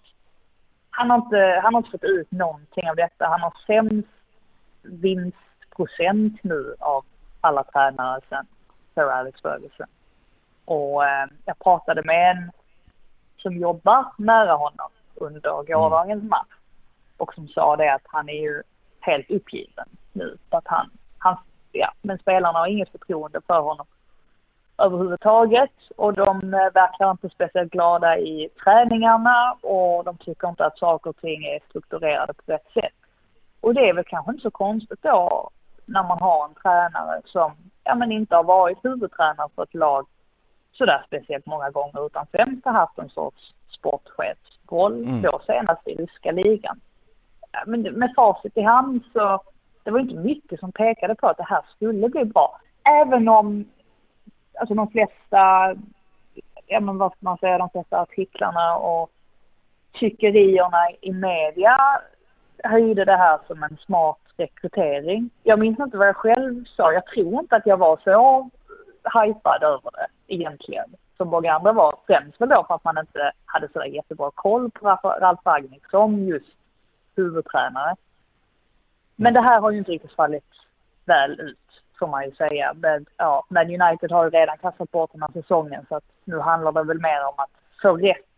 han har inte, han har inte fått ut någonting av detta. Han har sämst vinst procent nu av alla tränare sen Sir Alex Ferguson. Och eh, jag pratade med en som jobbar nära honom under gårdagens mm. match och som sa det att han är ju helt uppgiven nu att han, han ja, men spelarna har inget förtroende för honom överhuvudtaget och de eh, verkar inte speciellt glada i träningarna och de tycker inte att saker och ting är strukturerade på rätt sätt. Och det är väl kanske inte så konstigt då när man har en tränare som ja, men inte har varit huvudtränare för ett lag sådär speciellt många gånger utan främst har haft en sorts sportchefsroll, mm. då senast i ryska ligan. Men med facit i hand så det var inte mycket som pekade på att det här skulle bli bra. Även om alltså de flesta, ja men vad ska man säga, de flesta artiklarna och tyckerierna i media höjde det här som en smart rekrytering. Jag minns inte vad jag själv sa. Jag tror inte att jag var så hypad över det egentligen. Som många andra var. Främst väl då för att man inte hade så jättebra koll på Ralf Ragnik som just huvudtränare. Men det här har ju inte riktigt fallit väl ut får man ju säga. Men, ja, men United har ju redan kastat bort den här säsongen så att nu handlar det väl mer om att få rätt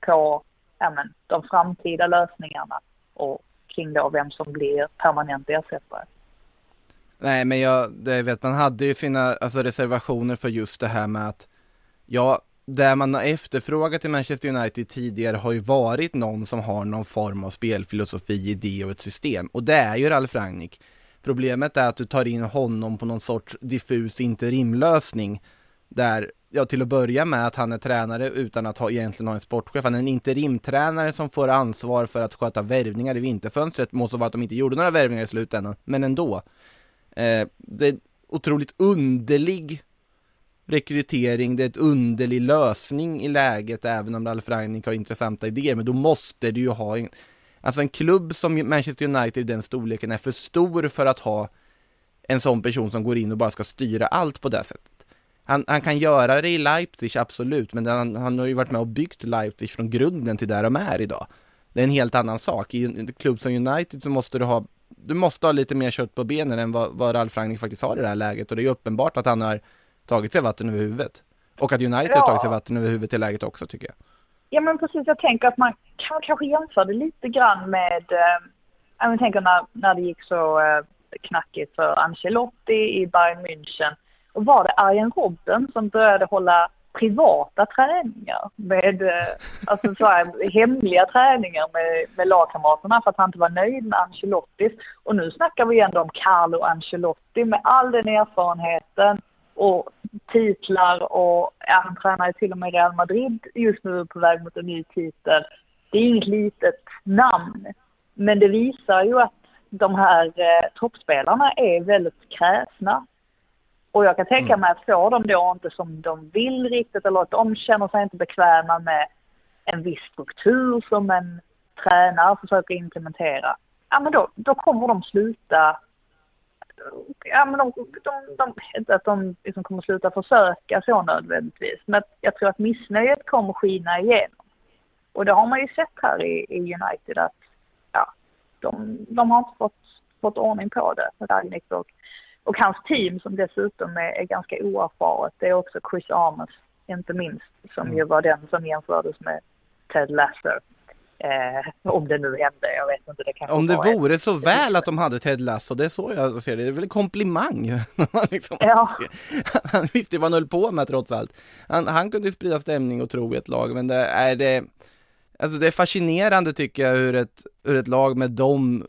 på ja, men, de framtida lösningarna och kring då vem som blir permanent ersättare. Nej men jag, det vet man hade ju sina alltså, reservationer för just det här med att ja, det man har efterfrågat i Manchester United tidigare har ju varit någon som har någon form av spelfilosofi, idé och ett system och det är ju Ralf Rangnick. Problemet är att du tar in honom på någon sorts diffus interimlösning där ja, till att börja med att han är tränare utan att ha, egentligen ha en sportchef. Han är en interimtränare som får ansvar för att sköta värvningar i vinterfönstret. Måste vara att de inte gjorde några värvningar i slutändan, men ändå. Eh, det är otroligt underlig rekrytering, det är ett underlig lösning i läget även om Ralf Rangnick har intressanta idéer, men då måste du ju ha en, alltså en klubb som Manchester United i den storleken är för stor för att ha en sån person som går in och bara ska styra allt på det sättet han, han kan göra det i Leipzig, absolut, men han, han har ju varit med och byggt Leipzig från grunden till där de är idag. Det är en helt annan sak. I en klubb som United så måste du ha du måste ha lite mer kött på benen än vad, vad Ralf Rangnick faktiskt har i det här läget och det är ju uppenbart att han har tagit sig vatten över huvudet. Och att United ja. har tagit sig vatten över huvudet i läget också tycker jag. Ja men precis, jag tänker att man kan kanske jämföra det lite grann med, eh, jag tänker när, när det gick så eh, knackigt för Ancelotti i Bayern München. Och var det Arjen Robben som började hålla privata träningar med, eh, alltså så här, hemliga träningar med, med lagkamraterna för att han inte var nöjd med Ancelotti. Och nu snackar vi ändå om Carlo Ancelotti med all den erfarenheten och titlar och ja, han tränar ju till och med Real Madrid just nu på väg mot en ny titel. Det är inget litet namn, men det visar ju att de här eh, toppspelarna är väldigt kräsna. Och jag kan tänka mm. mig att får de då inte som de vill riktigt eller att de känner sig inte bekväma med en viss struktur som en tränare försöker implementera. Ja men då, då kommer de sluta ja, men de, de, de, inte att de liksom kommer sluta försöka så nödvändigtvis, men jag tror att missnöjet kommer skina igenom. Och det har man ju sett här i, i United att ja, de, de har inte fått, fått ordning på det, Ragnik och, och hans team som dessutom är, är ganska oerfaret. Det är också Chris Amos, inte minst, som mm. ju var den som jämfördes med Ted Lasso. Eh, om det nu hände, jag vet inte. Det om det vore så väl att de hade Ted Lasso, det är så jag ser det. Det är väl en komplimang. liksom, ja. Han visste vad han höll på med trots allt. Han, han kunde sprida stämning och tro i ett lag, men det är det Alltså det är fascinerande tycker jag hur ett, hur ett lag med de,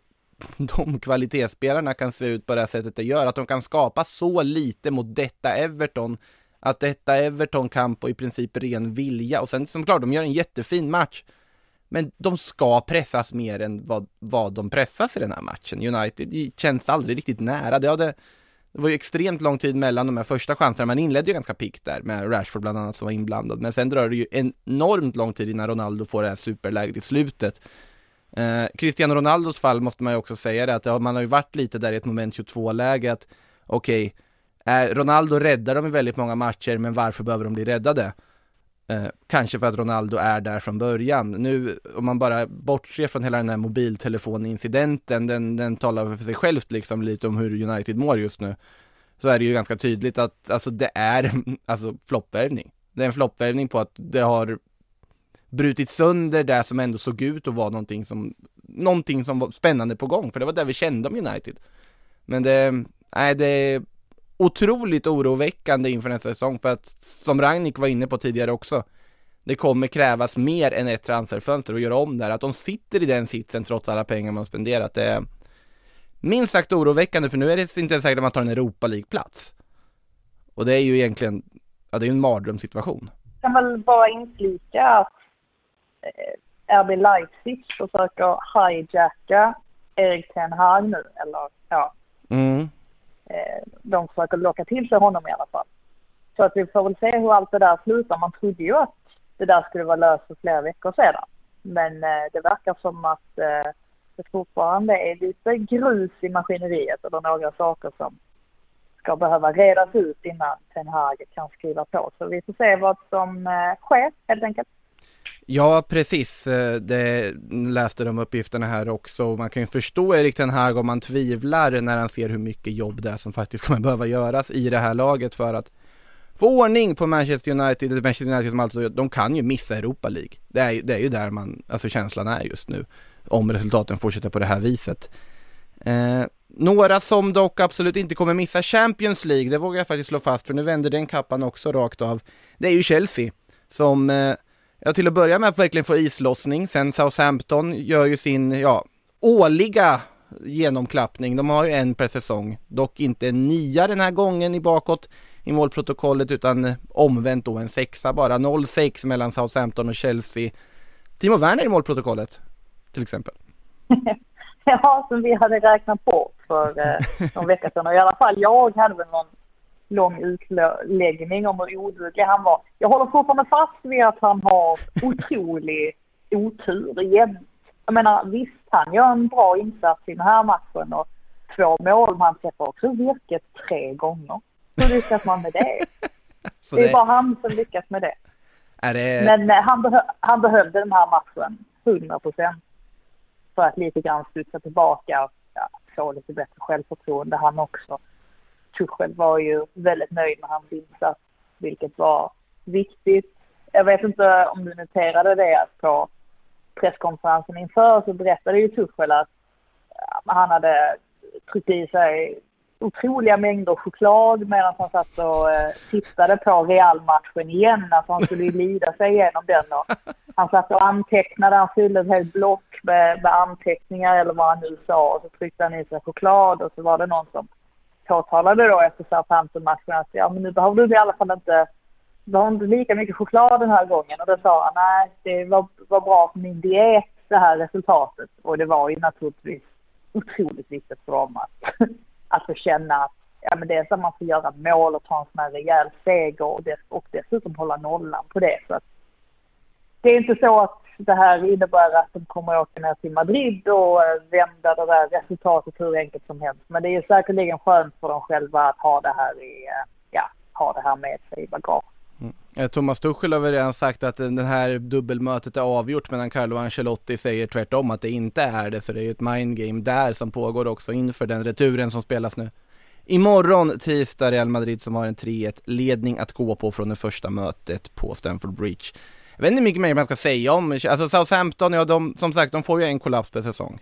de kvalitetsspelarna kan se ut på det här sättet det gör. Att de kan skapa så lite mot detta Everton. Att detta Everton kan på i princip ren vilja. Och sen som klart, de gör en jättefin match. Men de ska pressas mer än vad, vad de pressas i den här matchen. United känns aldrig riktigt nära. Det, hade, det var ju extremt lång tid mellan de här första chanserna. Man inledde ju ganska pikt där med Rashford bland annat som var inblandad. Men sen drar det ju enormt lång tid innan Ronaldo får det här superläget i slutet. Eh, Cristiano Ronaldos fall måste man ju också säga det att ja, man har ju varit lite där i ett moment 22-läge att okej, okay, Ronaldo räddar dem i väldigt många matcher men varför behöver de bli räddade? Eh, kanske för att Ronaldo är där från början. Nu, om man bara bortser från hela den här mobiltelefonincidenten, den, den talar för sig självt liksom lite om hur United mår just nu. Så är det ju ganska tydligt att, alltså det är, alltså floppvärvning. Det är en floppvärvning på att det har brutit sönder det som ändå såg ut att vara någonting som, någonting som var spännande på gång, för det var det vi kände om United. Men det, nej det är otroligt oroväckande inför nästa säsong för att som Ragnik var inne på tidigare också det kommer krävas mer än ett transferfönster att göra om där. Att de sitter i den sitsen trots alla pengar man spenderat det är minst sagt oroväckande för nu är det inte ens säkert att man tar en Europa League-plats. Och det är ju egentligen, ja det är ju en mardrömssituation. Jag kan väl bara inflika att RB Leipzig försöker hijacka Erik Ten Hag nu, eller ja. Mm. Eh, de försöker locka till sig honom i alla fall. Så att vi får väl se hur allt det där slutar. Man trodde ju att det där skulle vara löst för flera veckor sedan. Men eh, det verkar som att eh, det fortfarande är lite grus i maskineriet eller några saker som ska behöva redas ut innan Ten Hag kan skriva på. Så vi får se vad som sker helt enkelt. Ja, precis. Eh, det läste de uppgifterna här också. Man kan ju förstå Erik Ten Hag om man tvivlar när han ser hur mycket jobb det är som faktiskt kommer behöva göras i det här laget för att få ordning på Manchester United. Manchester United som alltså, de kan ju missa Europa League. Det är, det är ju där man, alltså känslan är just nu. Om resultaten fortsätter på det här viset. Eh, några som dock absolut inte kommer missa Champions League, det vågar jag faktiskt slå fast för nu vänder den kappan också rakt av. Det är ju Chelsea som eh, Ja, till att börja med att verkligen få islossning. Sen Southampton gör ju sin, ja, årliga genomklappning. De har ju en per säsong. Dock inte en nia den här gången i bakåt i målprotokollet utan omvänt då en sexa bara. 0-6 mellan Southampton och Chelsea. Timo Werner i målprotokollet till exempel. ja, som vi hade räknat på för eh, någon vecka sedan och i alla fall jag hade väl någon lång utläggning om hur oduglig han var. Jag håller fortfarande fast vid att han har otrolig otur jämt. Jag menar visst, han gör en bra insats i den här matchen och två mål, men han träffar också virket tre gånger. Hur lyckas man med det? Det är det- bara han som lyckas med det. Det... Men eh, han, behö han behövde den här matchen 100 procent. För att lite grann studsa tillbaka och ja, få lite bättre självförtroende han också. Tuchel var ju väldigt nöjd med hans insats, vilket var viktigt. Jag vet inte om du noterade det att på presskonferensen inför så berättade ju Tuchel att han hade tryckt i sig otroliga mängder choklad medan han satt och eh, tittade på Real-matchen igen. Alltså han skulle ju lida sig igenom den. Och han satt och antecknade, han fyllde ett helt block med, med anteckningar eller vad han nu sa. Och så tryckte han i sig choklad och så var det någon som påtalade då efter Southampton-matchen att ja men nu behöver du i alla fall inte du har inte lika mycket choklad den här gången. Och då sa han nej det var, var bra för min diet det här resultatet. Och det var ju naturligtvis otroligt viktigt för dem att, att få känna att ja, men det är så att man får göra mål och ta en sån här rejäl seger och, dess, och dessutom hålla nollan på det. Så att det är inte så att det här innebär att de kommer att åka ner till Madrid och eh, vända det där resultatet hur enkelt som helst. Men det är säkerligen skönt för dem själva att ha det här i, eh, ja, ha det här med sig i bagaget. Mm. Eh, Thomas Tuchel har väl redan sagt att det här dubbelmötet är avgjort medan Carlo Ancelotti säger tvärtom att det inte är det. Så det är ju ett mindgame där som pågår också inför den returen som spelas nu. Imorgon tisdag Real Madrid som har en 3-1 ledning att gå på från det första mötet på Stamford Bridge. Jag vet inte hur mycket mer man ska säga om, alltså Southampton, ja de, som sagt de får ju en kollaps per säsong.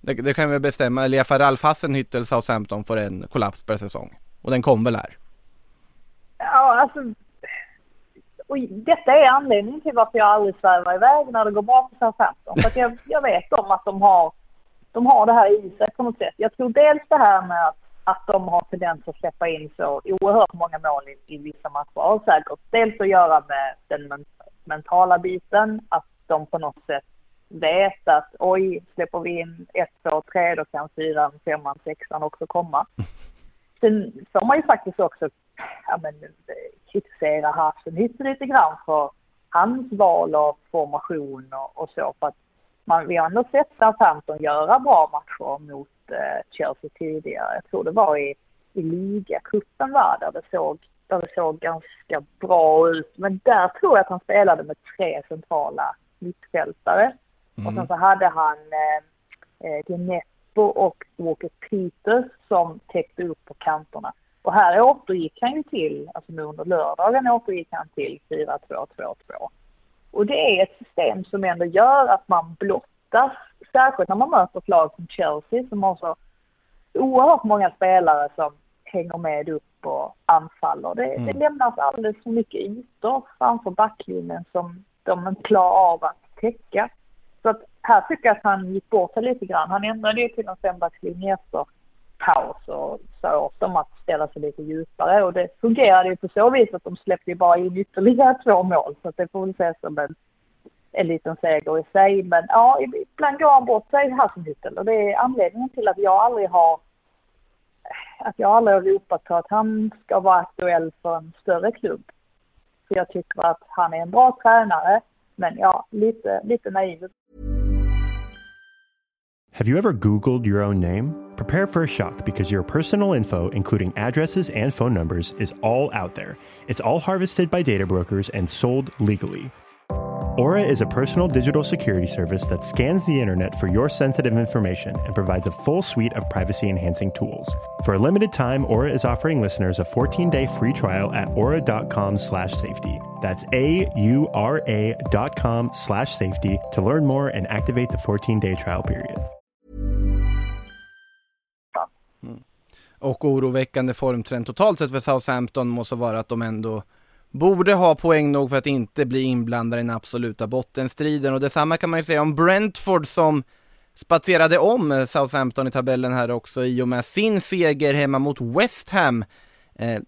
Det, det kan vi bestämma, eller i alla fall Ralf Hassenhüttel, Southampton får en kollaps per säsong. Och den kom väl här. Ja, alltså. Och detta är anledningen till varför jag aldrig svävar iväg när det går bra för Southampton. För att jag, jag vet om att de har, de har det här i sig på något sätt. Jag tror dels det här med att, att de har tendens att släppa in så oerhört många mål i, i vissa matcher. Och säkert dels att göra med den men, mentala biten. Att de på något sätt vet att oj, släpper vi in ett, två, tre då kan fyran, femman, sexan också komma. Sen får man ju faktiskt också ja, men, kritisera Hasenhüttel lite grann för hans val av formation och, och så. För att man, vi har ändå sett Southampton göra bra matcher mot eh, Chelsea tidigare. Jag tror det var i, i ligacupen va, där det, såg, där det såg ganska bra ut. Men där tror jag att han spelade med tre centrala mittfältare. Och sen så hade han eh, eh, Gneppo och Walker Peters som täckte upp på kanterna. Och här återgick han ju till, alltså nu under lördagen återgick han till 4-2-2-2. Och det är ett system som ändå gör att man blottas, särskilt när man möter ett lag som Chelsea som har så oerhört många spelare som hänger med upp och anfaller. Det, det lämnas alldeles för mycket ytor framför backlinjen som de inte klarar av att täcka. Så att här tycker jag att han gick bort sig lite grann. Han ändrade ju till en fembackslinje efter paus och sa åt dem att ställa sig lite djupare och det fungerade ju på så vis att de släppte ju bara in ytterligare två mål så att det får väl ses som en, en liten seger i sig. Men ja, ibland går han bort sig Hasselhüttel och det är anledningen till att jag aldrig har att jag aldrig har ropat på att han ska vara aktuell för en större klubb. För jag tycker att han är en bra tränare, men ja, lite, lite naiv Have you ever Googled your own name? Prepare for a shock because your personal info, including addresses and phone numbers, is all out there. It's all harvested by data brokers and sold legally. Aura is a personal digital security service that scans the internet for your sensitive information and provides a full suite of privacy enhancing tools. For a limited time, Aura is offering listeners a 14-day free trial at aura.com slash safety. That's A-U-R-A dot com slash safety to learn more and activate the 14-day trial period. Och oroväckande formtrend totalt sett för Southampton måste vara att de ändå borde ha poäng nog för att inte bli inblandade i den absoluta bottenstriden och detsamma kan man ju säga om Brentford som spatserade om Southampton i tabellen här också i och med sin seger hemma mot West Ham. Eh,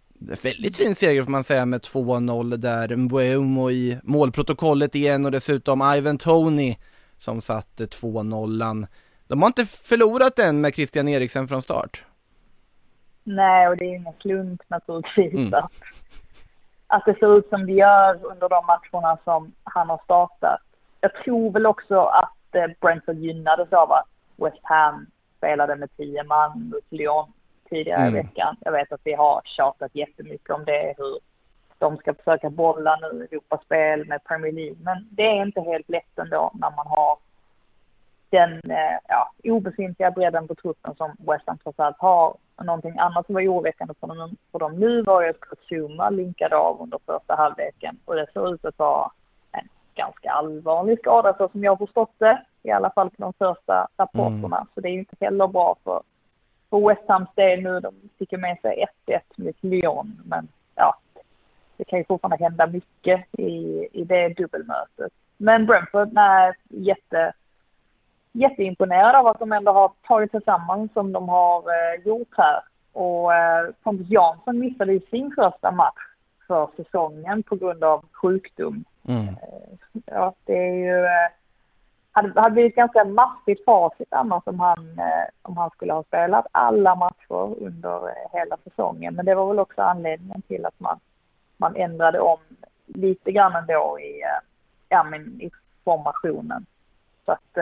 väldigt fin seger får man säga med 2-0 där, Mbuemo i målprotokollet igen och dessutom Ivan Tony som satte 2-0. De har inte förlorat än med Christian Eriksen från start. Nej, och det är ingen slump naturligtvis Mm. att, att det ser ut som det gör under de matcherna som han har startat. Jag tror väl också att eh, Brentford gynnades av att West Ham spelade med tio man mot Lyon tidigare Mm. i veckan. Jag vet att vi har tjatat jättemycket om det, hur de ska försöka bolla nu Europaspel med Premier League. Men det är inte helt lätt ändå när man har den eh, ja, obefintliga bredden på truppen som West Ham trots allt har. Någonting annat som var oroväckande för dem, för dem nu var ju att Zuma linkade av under första halvleken och det ser ut att vara en ganska allvarlig skada så som jag förstått det, i alla fall på de första rapporterna. Mm. Så det är ju inte heller bra för, för West Hams del nu. De fick ju med sig 1-1 mot Lyon, men ja, det kan ju fortfarande hända mycket i, i det dubbelmötet. Men Brentford, nej, jätte jätteimponerad av att de ändå har tagit sig samman som de har eh, gjort här. Och eh, Pontus Jansson missade ju sin första match för säsongen på grund av sjukdom. Mm. Eh, ja, det är ju... Hade, hade blivit ganska massivt facit annars om han, om han skulle ha spelat alla matcher under hela säsongen. Men det var väl också anledningen till att man, man ändrade om lite grann ändå i, ja, men i formationen. Så att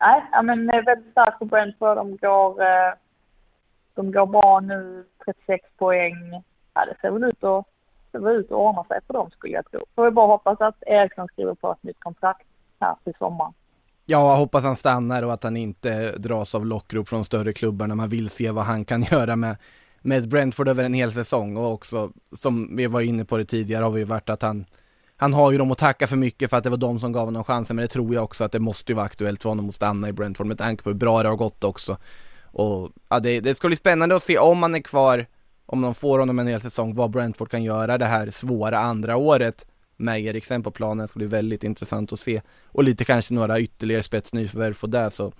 nej, ja, men väldigt starkt på Brentford. De går, eh, de går bra nu, 36 poäng. Ja, det ser väl ut att, ser ut att ordna sig för dem skulle jag tro. Får vi bara hoppas att Eriksson skriver på ett nytt kontrakt här till sommaren. Ja, jag hoppas han stannar och att han inte dras av lockrop från större klubbar när man vill se vad han kan göra med, med Brentford över en hel säsong och också, som vi var inne på det tidigare, har vi varit att han han har ju dem att tacka för mycket för att det var de som gav honom chansen, men det tror jag också att det måste ju vara aktuellt för honom att stanna i Brentford med tanke på hur bra det har gått också. Och ja, det, det ska bli spännande att se om han är kvar, om de får honom en hel säsong, vad Brentford kan göra det här svåra andra året med Eriksen på planen. Det ska bli väldigt intressant att se. Och lite kanske några ytterligare spetsnyförvärv på det så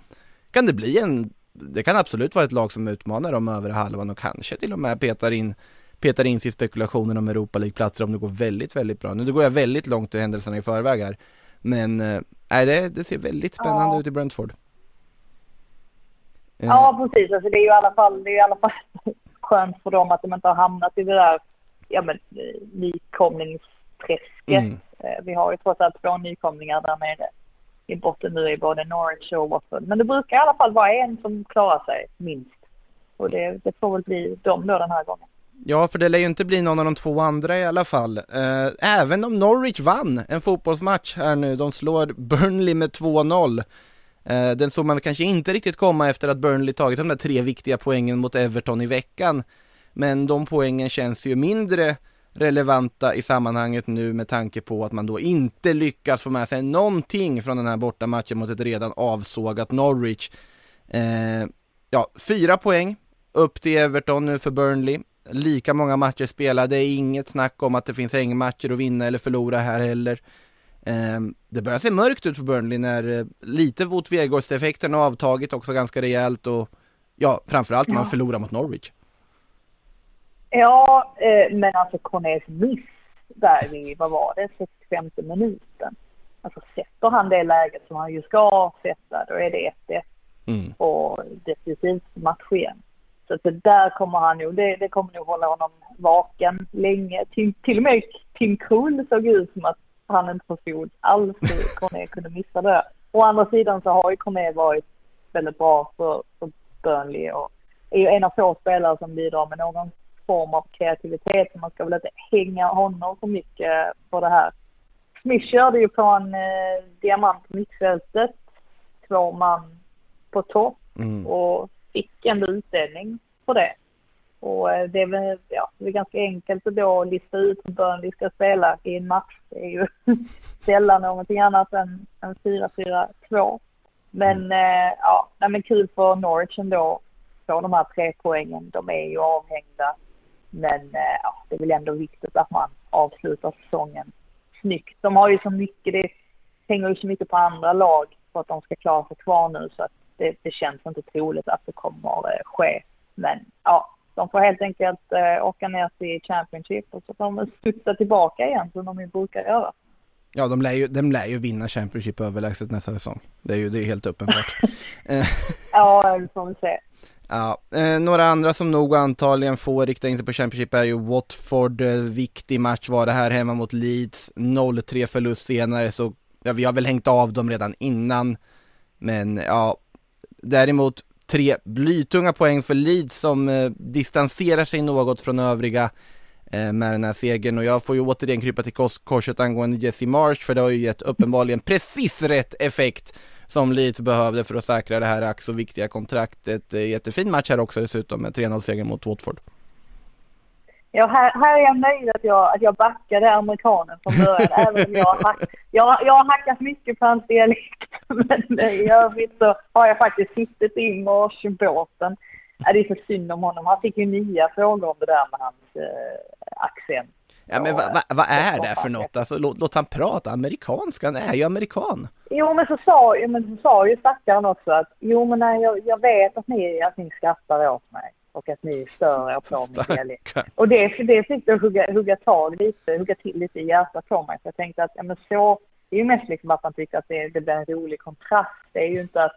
kan det bli en, det kan absolut vara ett lag som utmanar dem över halvan och kanske till och med petar in petar in sig i spekulationen om Europa League-platser om det går väldigt, väldigt bra. Nu går jag väldigt långt i händelserna i förväg här. Men äh, det, det ser väldigt spännande ja. ut i Brentford. Eh. Ja, precis. Alltså, det är ju i alla fall, det är i alla fall skönt för dem att de inte har hamnat i det där ja, men, nykomlingsträsket. Mm. Eh, vi har ju trots allt två nykomlingar där nere i botten nu i både Norwich och Watford. Men det brukar i alla fall vara en som klarar sig minst. Och det, det får väl bli dem då den här gången. Ja, för det lär ju inte bli någon av de två andra i alla fall. Eh, även om Norwich vann en fotbollsmatch här nu, de slår Burnley med 2-0. Eh, den såg man kanske inte riktigt komma efter att Burnley tagit de där tre viktiga poängen mot Everton i veckan. Men de poängen känns ju mindre relevanta i sammanhanget nu med tanke på att man då inte lyckas få med sig någonting från den här bortamatchen mot ett redan avsågat Norwich. Eh, ja, fyra poäng upp till Everton nu för Burnley lika många matcher spelade, det är inget snack om att det finns hängmatcher att vinna eller förlora här heller. Ehm, det börjar se mörkt ut för Burnley när eh, lite Wout Weghorst-effekten har avtagit också ganska rejält och ja, framförallt när ja. man förlorar mot Norwich. Ja, eh, men alltså Cornels miss där vid, vad var det, 65 minuten. Alltså sätter han det läget som han ju ska sätta, då är det 1-1 mm. och definitivt match igen. Så att det där kommer han nog, det, det kommer nog hålla honom vaken länge. Till, till och med Tim Krul såg ut som att han inte förstod alls hur Corné kunde missa det. Å andra sidan så har ju Corné varit väldigt bra för, för Burnley och är ju en av få spelare som bidrar med någon form av kreativitet. Så man ska väl inte hänga honom för mycket på det här. Smith körde ju på en eh, diamant mittfältet. Två man på topp. Mm. Och fick ändå utdelning på det. Och eh, det är väl, ja, det är ganska enkelt att då lista ut hur Burnley ska spela i en match. Det är ju sällan någonting annat än, än 4-4-2. Men mm. eh, ja, nej, men kul för Norwich ändå. Få de här tre poängen. De är ju avhängda. Men eh, ja, det är väl ändå viktigt att man avslutar säsongen snyggt. De har ju så mycket, det hänger ju så mycket på andra lag för att de ska klara sig kvar nu så att det, det känns inte troligt att det kommer eh, ske. Men ja, de får helt enkelt eh, åka ner till Championship och så får de studsa tillbaka igen som de ju brukar göra. Ja, de lär ju, de lär ju vinna Championship överlägset nästa säsong. Det är ju det är helt uppenbart. Eh. ja, det får vi se. Ja, eh, några andra som nog antagligen får rikta in sig på Championship är ju Watford, eh, viktig match var det här hemma mot Leeds, 0-3 förlust senare så, ja vi har väl hängt av dem redan innan, men ja, Däremot tre blytunga poäng för Leeds som eh, distanserar sig något från övriga eh, med den här segern och jag får ju återigen krypa till korset angående Jesse Marsh för det har ju gett uppenbarligen precis rätt effekt som Leeds behövde för att säkra det här ack så viktiga kontraktet. Eh, jättefin match här också dessutom med 3-0 seger mot Watford. Ja, här, här är jag nöjd att jag, att jag backade amerikanen från början. även om jag, hack, jag, jag har hackat mycket på hans dialekt. Men i övrigt så har jag faktiskt suttit i Mars-båten. Det är så synd om honom. Han fick ju nya frågor om det där med hans eh, accent. Ja men vad va, va är det för något? Alltså låt, låt han prata amerikanska, han är ju amerikan. Jo men så sa, men så sa ju stackaren också att jo men nej, jag, jag vet att ni, att ni skrattar åt mig och att ni stör er på min dialekt. Och det, det fick det hugga, hugga tag lite, hugga till lite i hjärtat på mig. Så jag tänkte att ja, men så, det är ju mest liksom att man tycker att det, det blir en rolig kontrast. Det är ju inte att,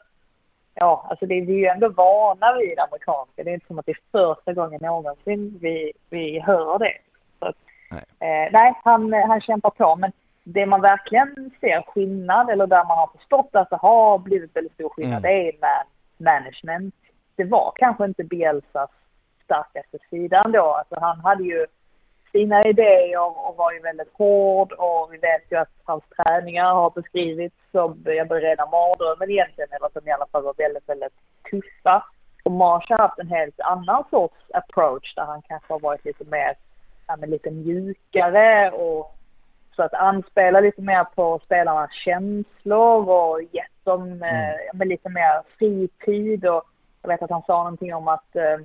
ja alltså det, vi är ju ändå vana vid amerikanska. Det är inte som att det är första gången någonsin vi, vi hör det. Så nej, eh, nej han, han kämpar på. Men det man verkligen ser skillnad, eller där man har förstått att det har blivit väldigt stor skillnad, mm. det är man, management det var kanske inte Bielsas starkaste sida ändå. Alltså han hade ju sina idéer och var ju väldigt hård och vi vet ju att hans träningar har beskrivits som jag rena mardrömmen egentligen, eller som i alla fall var väldigt, väldigt tuffa. Och Marsh har haft en helt annan sorts approach där han kanske har varit lite mer, ja men lite mjukare och så att anspela lite mer på spelarnas känslor och gett dem mm. eh, lite mer fritid och jag vet att han sa någonting om att eh,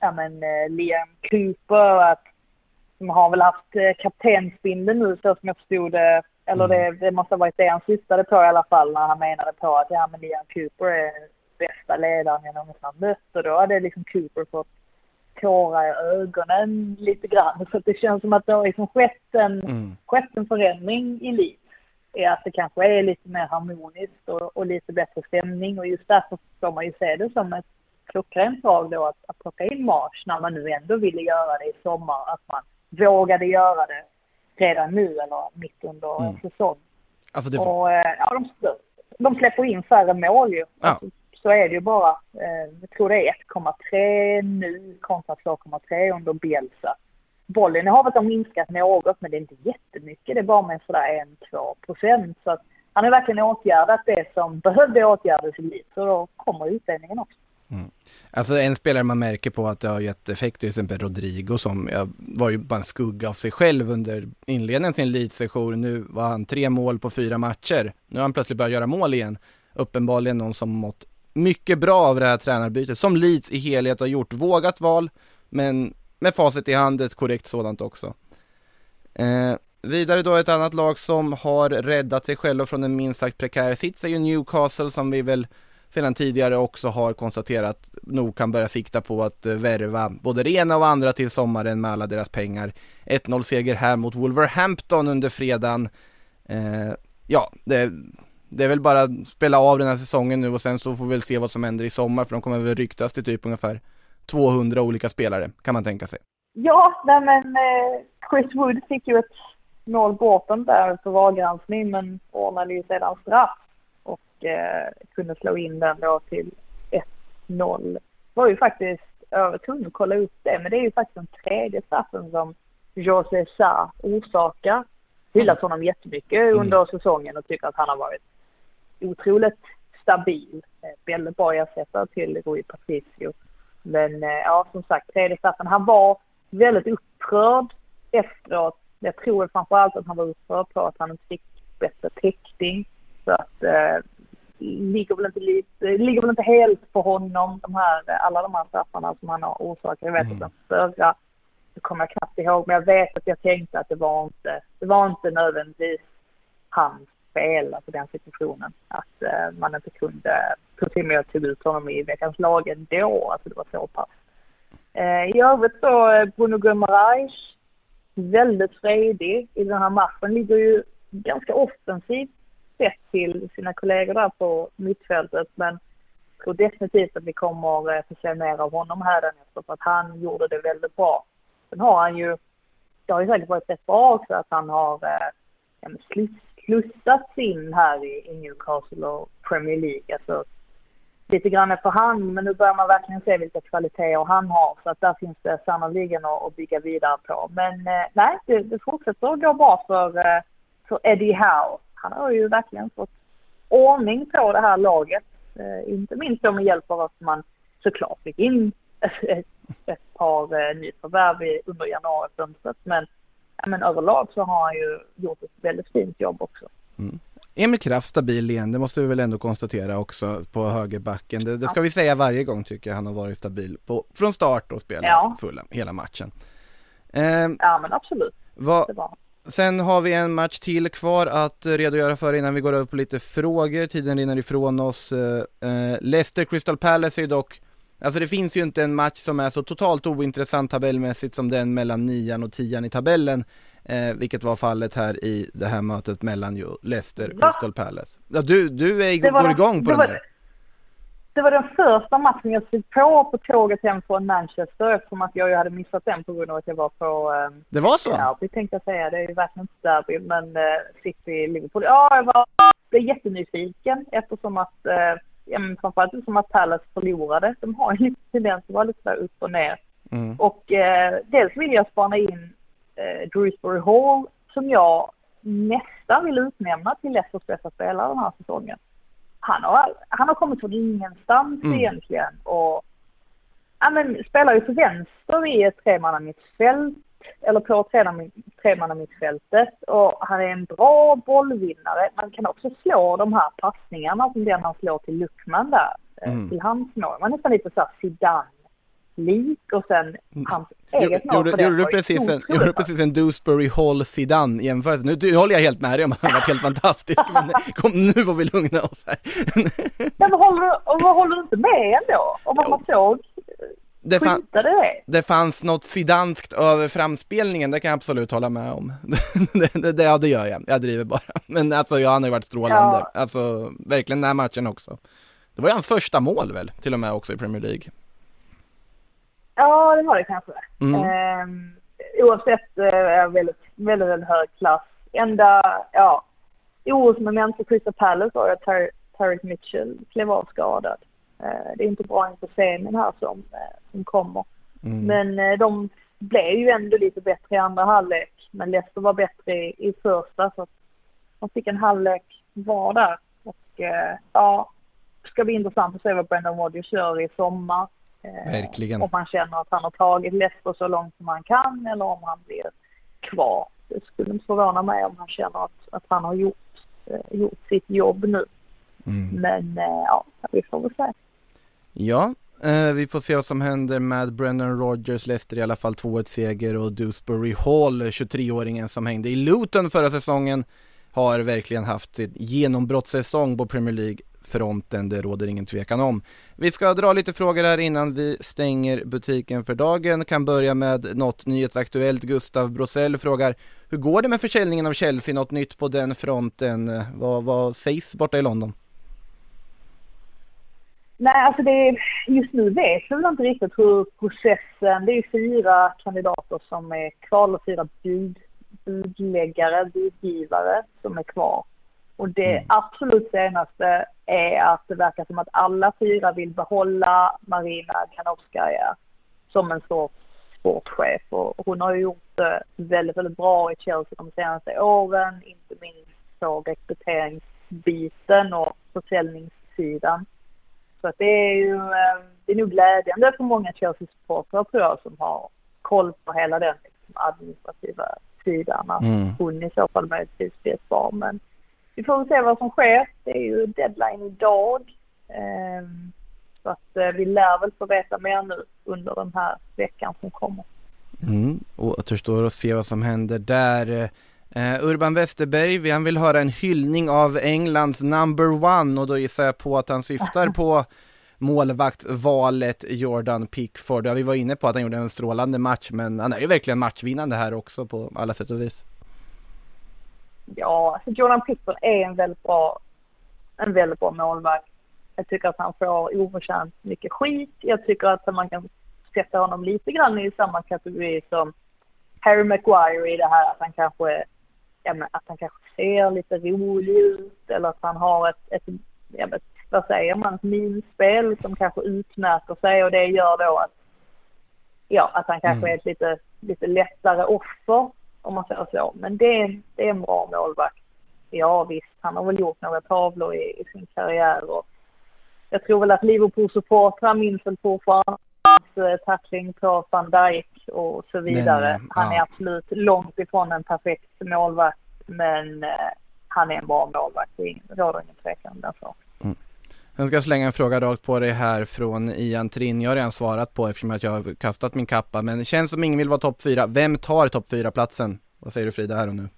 ja, men, eh, Liam Cooper, att de har väl haft eh, kaptensbindeln nu så som jag förstod det. Eller det, mm. det måste ha varit det han syftade på i alla fall när han menade på att ja men Liam Cooper är bästa ledaren jag någonsin har mött. Och då hade liksom Cooper fått tårar i ögonen lite grann. Så det känns som att det har liksom skett en, mm. skett en förändring i livet är att det kanske är lite mer harmoniskt och, och lite bättre stämning och just därför får man ju se det som ett klockrent drag då att, att plocka in Mars när man nu ändå ville göra det i sommar, att man vågade göra det redan nu eller mitt under mm. en säsong. Alltså det... Och eh, ja, de, de släpper in färre mål ju. Ja. Alltså, så är det ju bara. Eh, jag tror det är 1,3 nu kontra 2,3 under Bielsa bollinnehavet har minskat något, men det är inte jättemycket. Det är bara med sådär 1-2 procent. Så att han har verkligen åtgärdat det som behövde åtgärdas i livet. Så då kommer utdelningen också. Mm. Alltså en spelare man märker på att det har gett effekt, till exempel Rodrigo som var ju bara en skugga av sig själv under inledningen sin elitsejour. Nu var han tre mål på fyra matcher. Nu har han plötsligt börjat göra mål igen. Uppenbarligen någon som mått mycket bra av det här tränarbytet, som Leeds i helhet har gjort. Vågat val, men med facit i hand, ett korrekt sådant också. Eh, vidare då ett annat lag som har räddat sig själva från en minst sagt prekär sits är ju Newcastle som vi väl sedan tidigare också har konstaterat nog kan börja sikta på att eh, värva både det ena och andra till sommaren med alla deras pengar. 1-0 seger här mot Wolverhampton under fredagen. Eh, ja, det, det är väl bara att spela av den här säsongen nu och sen så får vi väl se vad som händer i sommar för de kommer väl ryktas till typ ungefär 200 olika spelare, kan man tänka sig. Ja, nej men eh, Chris Wood fick ju ett mål bortom där för VAR-granskning men ordnade ju sedan straff och eh, kunde slå in den då till 1-0. Var ju faktiskt, jag var tvungen att kolla upp det, men det är ju faktiskt den tredje straffen som José Sa orsakar. Hyllat mm. honom jättemycket mm. under säsongen och tycker att han har varit otroligt stabil. Eh, väldigt bra ersättare till Rui Patricio. Men eh, ja, som sagt, tredje straffen. Han var väldigt upprörd efteråt. Jag tror framförallt att han var upprörd på att han inte fick bättre täckning. Så att eh, ligger väl inte lite, ligger väl inte helt på honom, de här, alla de här straffarna som han har orsakat. Jag vet mm. att den förra, kommer jag knappt ihåg, men jag vet att jag tänkte att det var inte, det var inte nödvändigtvis hans fel, alltså den situationen. Att eh, man inte kunde, till och med jag tog ut honom i veckans lag ändå, alltså det var så pass. Eh, I övrigt så, eh, Bruno Guimaraes, väldigt fredig i den här matchen, ligger ju ganska offensivt sett till sina kollegor där på mittfältet, men jag tror definitivt att vi kommer eh, få se mer av honom här efter för att han gjorde det väldigt bra. Sen har han ju, det har ju säkert varit rätt bra också att han har eh, slussats in här i, i Newcastle och Premier League. Alltså, lite grann efter hand, Men nu börjar man verkligen se vilka kvaliteter han har. Så att där finns det sannoliken att bygga vidare på. Men eh, nej, det, det fortsätter att gå bra för, eh, för Eddie Howe. Han har ju verkligen fått ordning på det här laget. Eh, inte minst då med hjälp av att man såklart fick in ett, ett par eh, nyförvärv under januarifönstret. Men, men överlag så har han ju gjort ett väldigt fint jobb också. Mm. Emil Kraft stabil igen, det måste vi väl ändå konstatera också på högerbacken. Det, det ska vi säga varje gång tycker jag han har varit stabil på, från start och spelat ja. fulla hela matchen. Eh, ja men absolut. Vad, sen har vi en match till kvar att redogöra för innan vi går över på lite frågor. Tiden rinner ifrån oss. Eh, eh Leicester Crystal Palace är dock Alltså det finns ju inte en match som är så totalt ointressant tabellmässigt som den mellan nian och tian i tabellen. Eh, vilket var fallet här i det här mötet mellan ju Leicester och Crystal Palace. Ja, du, du är, går igång på det den där. Det var den första matchen jag stod på på tåget hem från Manchester eftersom att jag ju hade missat den på grund av att jag var på... Eh, det var så? Derby tänkte jag säga. Det är ju verkligen inte derby men eh, City, Liverpool. Ja, jag var, blev jättenyfiken eftersom att eh, ja, men framförallt som att Palace förlorade. De har ju lite tendens att vara lite där upp och ner. Mm. Och eh, dels vill jag spana in eh, Drewsbury Hall som jag nästan vill utnämna till Leicesters bästa spelare den här säsongen. Han har, han har kommit från ingenstans mm. egentligen och ja, men, spelar ju för vänster i ett tremannamittfält eller på tremannamittfältet och han är en bra bollvinnare. Man kan också slå de här passningarna som den han slår till Luckman där, eh, mm. till hans mål. Man är nästan lite såhär Zidane lik och sen mm. hans eget mål gjorde, gjorde, du precis en, gjorde du precis en Dewsbury Hall Zidane jämförelse? Nu, nu håller jag helt med dig om att han har varit helt fantastisk, men kom nu får vi lugna oss här. men vad håller, vad håller du inte med ändå? Om man såg det, fan, det. det fanns något sidanskt över framspelningen, det kan jag absolut hålla med om. det, det, ja, det gör jag, jag driver bara. Men alltså, ja, han har ju varit strålande. Ja. Alltså, verkligen den här matchen också. Det var ju hans första mål väl, till och med också i Premier League. Ja, det var det kanske. Mm. Eh, oavsett eh, väldigt, väldigt, väldigt hög klass. Enda, ja, orosmoment för Crystal Palace var att Tarek Mitchell klev av skadad. Eh, det är inte bra inför semin här som, eh, som kommer. Mm. Men eh, de blev ju ändå lite bättre i andra halvlek. Men Leicester var bättre i, i första så att de fick en halvlek var där. Och ja, ska bli intressant att se vad Brendan Rodgers gör i sommar. Verkligen. Om man känner att han har tagit Leicester så långt som han kan eller om han blir kvar. Det skulle inte förvåna mig om han känner att, att han har gjort, gjort sitt jobb nu. Mm. Men ja, vi får väl se. Ja, eh, vi får se vad som händer med Brendan Rodgers, Leicester i alla fall 2-1 seger och Dewsbury Hall, 23-åringen som hängde i Luton förra säsongen, har verkligen haft sitt genombrottssäsong på Premier League fronten, det råder ingen tvekan om. Vi ska dra lite frågor här innan vi stänger butiken för dagen. Kan börja med något nyhetsaktuellt. Gustav Brosell frågar Hur går det med försäljningen av Chelsea? Något nytt på den fronten? Vad, vad sägs borta i London? Nej, alltså det är, just nu vet vi inte riktigt hur processen, det är fyra kandidater som är kvar, och fyra bud, budläggare, budgivare som är kvar. Och det mm. absolut senaste är att det verkar som att alla fyra vill behålla Marina Kanovskaja som en sorts sportchef. Och hon har ju gjort det väldigt, väldigt bra i Chelsea de senaste åren, inte minst på rekryteringsbiten och försäljningssidan. Så att det är ju eh, det är nog glädjande för många Chelsea-supportrar tror jag som har koll på hela den liksom, administrativa sidan. Att mm. hon i så fall möjligtvis blir kvar. Men vi får väl se vad som sker. Det är ju deadline idag. Um, så att uh, vi lär väl få veta mer nu under den här veckan som kommer. Mm, återstår att se vad som händer där. Uh, Urban Westerberg, han vill höra en hyllning av Englands number one och då gissar jag på att han syftar på målvaktvalet Jordan Pickford. Ja, vi var inne på att han gjorde en strålande match, men han är ju verkligen matchvinnande här också på alla sätt och vis. Ja, alltså Jordan Pickford är en väldigt bra, en väldigt bra målvakt. Jag tycker att han får oförtjänt mycket skit. Jag tycker att man kan sätta honom lite grann i samma kategori som Harry Maguire i det här att han kanske ja, men att han kanske ser lite rolig ut eller att han har ett, ett, ja, ett vad säger man, ett minspel som kanske utmärker sig och det gör då att, ja, att han kanske Mm. är ett lite, lite lättare offer om man säger så. Men det, är- det är en bra målvakt. Ja visst, han har väl gjort några tavlor i, i sin karriär och jag tror väl att Liverpool-supportrar minns väl fortfarande hans eh, tackling på van Dijk och så vidare. Men, eh, han är ja. absolut långt ifrån en perfekt målvakt men eh, han är en bra målvakt. Är det råder ingen tvekan om den saken. Jag ska slänga en fråga rakt på dig här från Ian Trin. Jag har redan svarat på eftersom att jag har kastat min kappa. Men det känns som ingen vill vara topp fyra. Vem tar topp fyra platsen? Vad säger du Frida här och nu?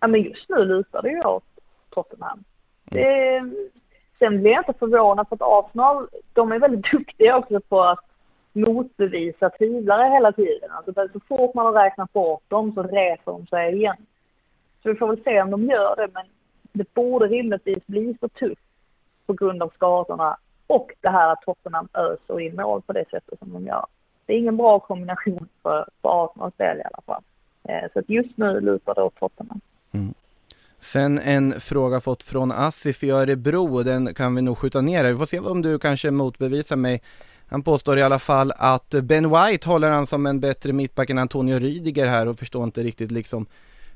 Ja, men just nu lutar det ju åt Tottenham. Det, sen blir jag inte förvånad för att Arsenal, de är väldigt duktiga också på att motbevisa tvivlare hela tiden. Alltså så fort man har räknat bort dem så reser de sig igen. Så vi får väl se om de gör det, men det borde rimligtvis bli så tufft på grund av skadorna och det här att Tottenham öser in mål på det sättet som de gör. Det är ingen bra kombination för, för Arsenals del i alla fall. Eh, Så att just nu lutar det åt Tottenham. Mm. Sen en fråga fått från Asif i Örebro och den kan vi nog skjuta ner här. Vi får se om du kanske motbevisar mig. Han påstår i alla fall att Ben White håller han som en bättre mittback än Antonio Rydiger här och förstår inte riktigt liksom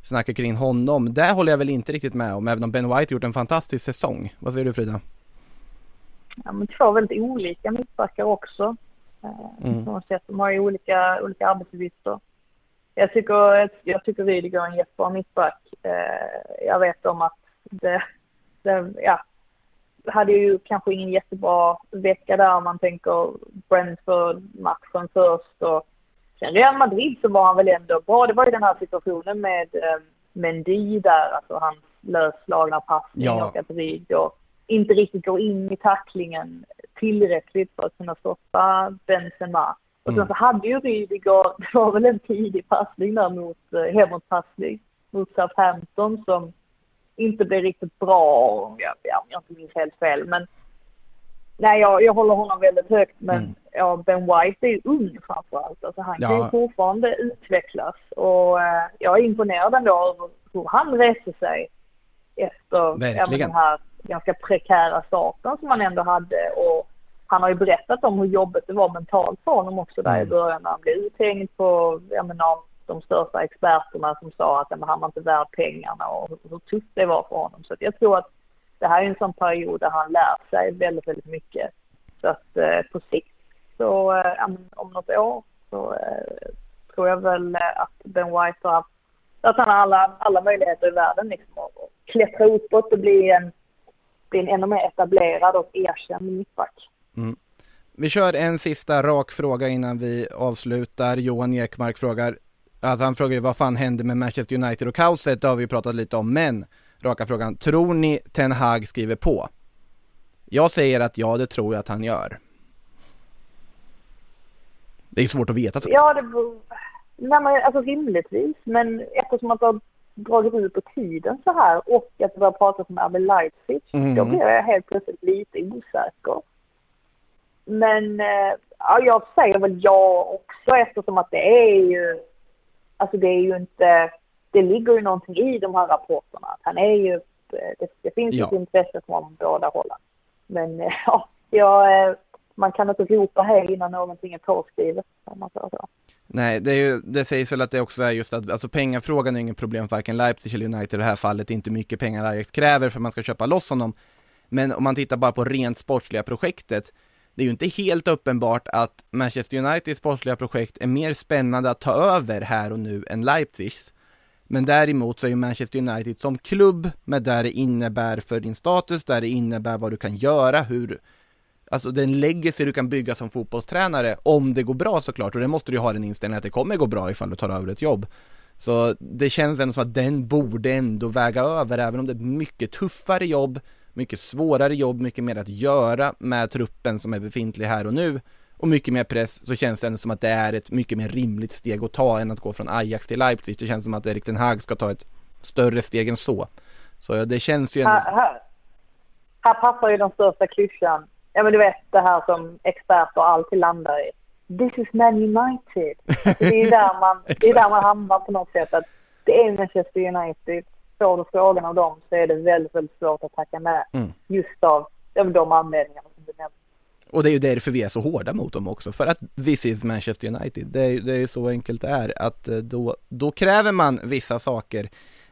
snacket kring honom. Där håller jag väl inte riktigt med om, även om Ben White gjort en fantastisk säsong. Vad säger du Frida? Ja, men två väldigt olika mittbackar också. Eh, Mm. På något sätt. De har ju olika, olika arbetsuppgifter. Jag tycker, jag tycker Rydiger är en jättebra mittback. Eh, Jag vet om att det, det ja, hade ju kanske ingen jättebra vecka där om man tänker Brentford-matchen först och sen Real Madrid så var han väl ändå bra. Det var ju den här situationen med eh, Mendy där, alltså hans lösslagna passning Ja. och att Rydiger inte riktigt går in i tacklingen tillräckligt för att kunna stoppa Benzema. Och sen Mm. så hade ju Rydiger, det var väl en tidig passning där mot, eh, hemåtpassning mot Southampton som inte blev riktigt bra, ja, ja, om jag inte minns helt fel. Men nej, jag, jag håller honom väldigt högt. Men Mm. ja, Ben White är ju ung framförallt. Alltså, han kan Ja. ju fortfarande utvecklas. Och eh, jag är imponerad ändå över hur han reser sig efter ja, Verkligen. den här ganska prekära starten som han ändå hade. Och han har ju berättat om hur jobbigt det var mentalt för honom också där i Mm. början när han blev uthängd på, jag menar, de största experterna som sa att han var inte värd pengarna och hur, tufft det var för honom. Så att jag tror att det här är en sån period där han lär sig väldigt, väldigt mycket. Så att eh, på sikt så eh, om något år så eh, tror jag väl eh, att Ben White har haft, att han har alla, alla möjligheter i världen liksom att klättra uppåt och bli en, bli en ännu mer etablerad och erkänd mittback. Vi kör en sista rak fråga innan vi avslutar. Johan Ekmark frågar, alltså han frågar ju vad fan hände med Manchester United och kaoset, det har vi ju pratat lite om, men raka frågan, tror ni Ten Hag skriver på? Jag säger att ja, det tror jag att han gör. Det är svårt att veta så. Ja, det beror... Nej, men alltså rimligtvis. Men eftersom att det har dragit ut på tiden så här och att det börjar pratas om RB Leipzig, Mm. då blir jag helt plötsligt lite osäker. Men eh, ja, jag säger väl ja också eftersom att det är ju, alltså det är ju inte, det ligger ju någonting i de här rapporterna. Att han är ju, det, det finns Ja. ett intresse från båda hållen. Men eh, ja, jag, eh, man kan inte ropa hej innan någonting är påskrivet. Om man säger så. Nej, det, är ju, det sägs väl att det också är just att, alltså pengafrågan är inget problem för varken Leipzig eller United i det här fallet, det är inte mycket pengar Ajax kräver för att man ska köpa loss honom. Men om man tittar bara på rent sportsliga projektet, det är ju inte helt uppenbart att Manchester Uniteds sportsliga projekt är mer spännande att ta över här och nu än Leipzigs. Men däremot så är ju Manchester United som klubb med där det innebär för din status, där det innebär vad du kan göra, hur Alltså den legacy du kan bygga som fotbollstränare om det går bra såklart och det måste du ju ha den inställningen att det kommer gå bra ifall du tar över ett jobb. Så det känns ändå som att den borde ändå väga över även om det är mycket tuffare jobb, mycket svårare jobb, mycket mer att göra med truppen som är befintlig här och nu och mycket mer press så känns det ändå som att det är ett mycket mer rimligt steg att ta än att gå från Ajax till Leipzig. Det känns som att Erik Ten Hag ska ta ett större steg än så. Så det känns ju ändå Här, här, här passar ju den största klyschan. Ja men du vet det här som experter alltid landar i. This is Man United. Alltså, det är ju där man, det är där man hamnar på något sätt. Att det är Manchester United. Får du frågan av dem så är det väldigt, väldigt svårt att tacka med. Mm. Just av av de anledningarna som du nämnde. Och det är ju därför vi är så hårda mot dem också, för att this is Manchester United. Det är, det är så enkelt det är, att eh, då, då kräver man vissa saker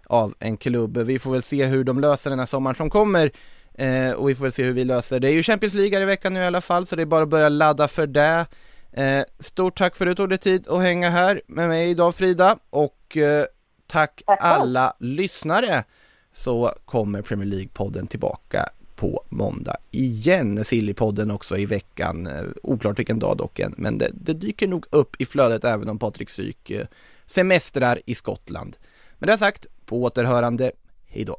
av en klubb. Vi får väl se hur de löser den här sommaren som kommer. Eh, och vi får väl se hur vi löser det. är ju Champions League i veckan nu i alla fall, så det är bara att börja ladda för det. Eh, stort tack för att du tog dig tid att hänga här med mig idag Frida, och eh, tack alla lyssnare. Så kommer Premier League-podden tillbaka på måndag igen. Sillypodden också i veckan, eh, oklart vilken dag dock än, men det, det, dyker nog upp i flödet även om Patrik Syk eh, semestrar i Skottland. Med det sagt, på återhörande, hej då!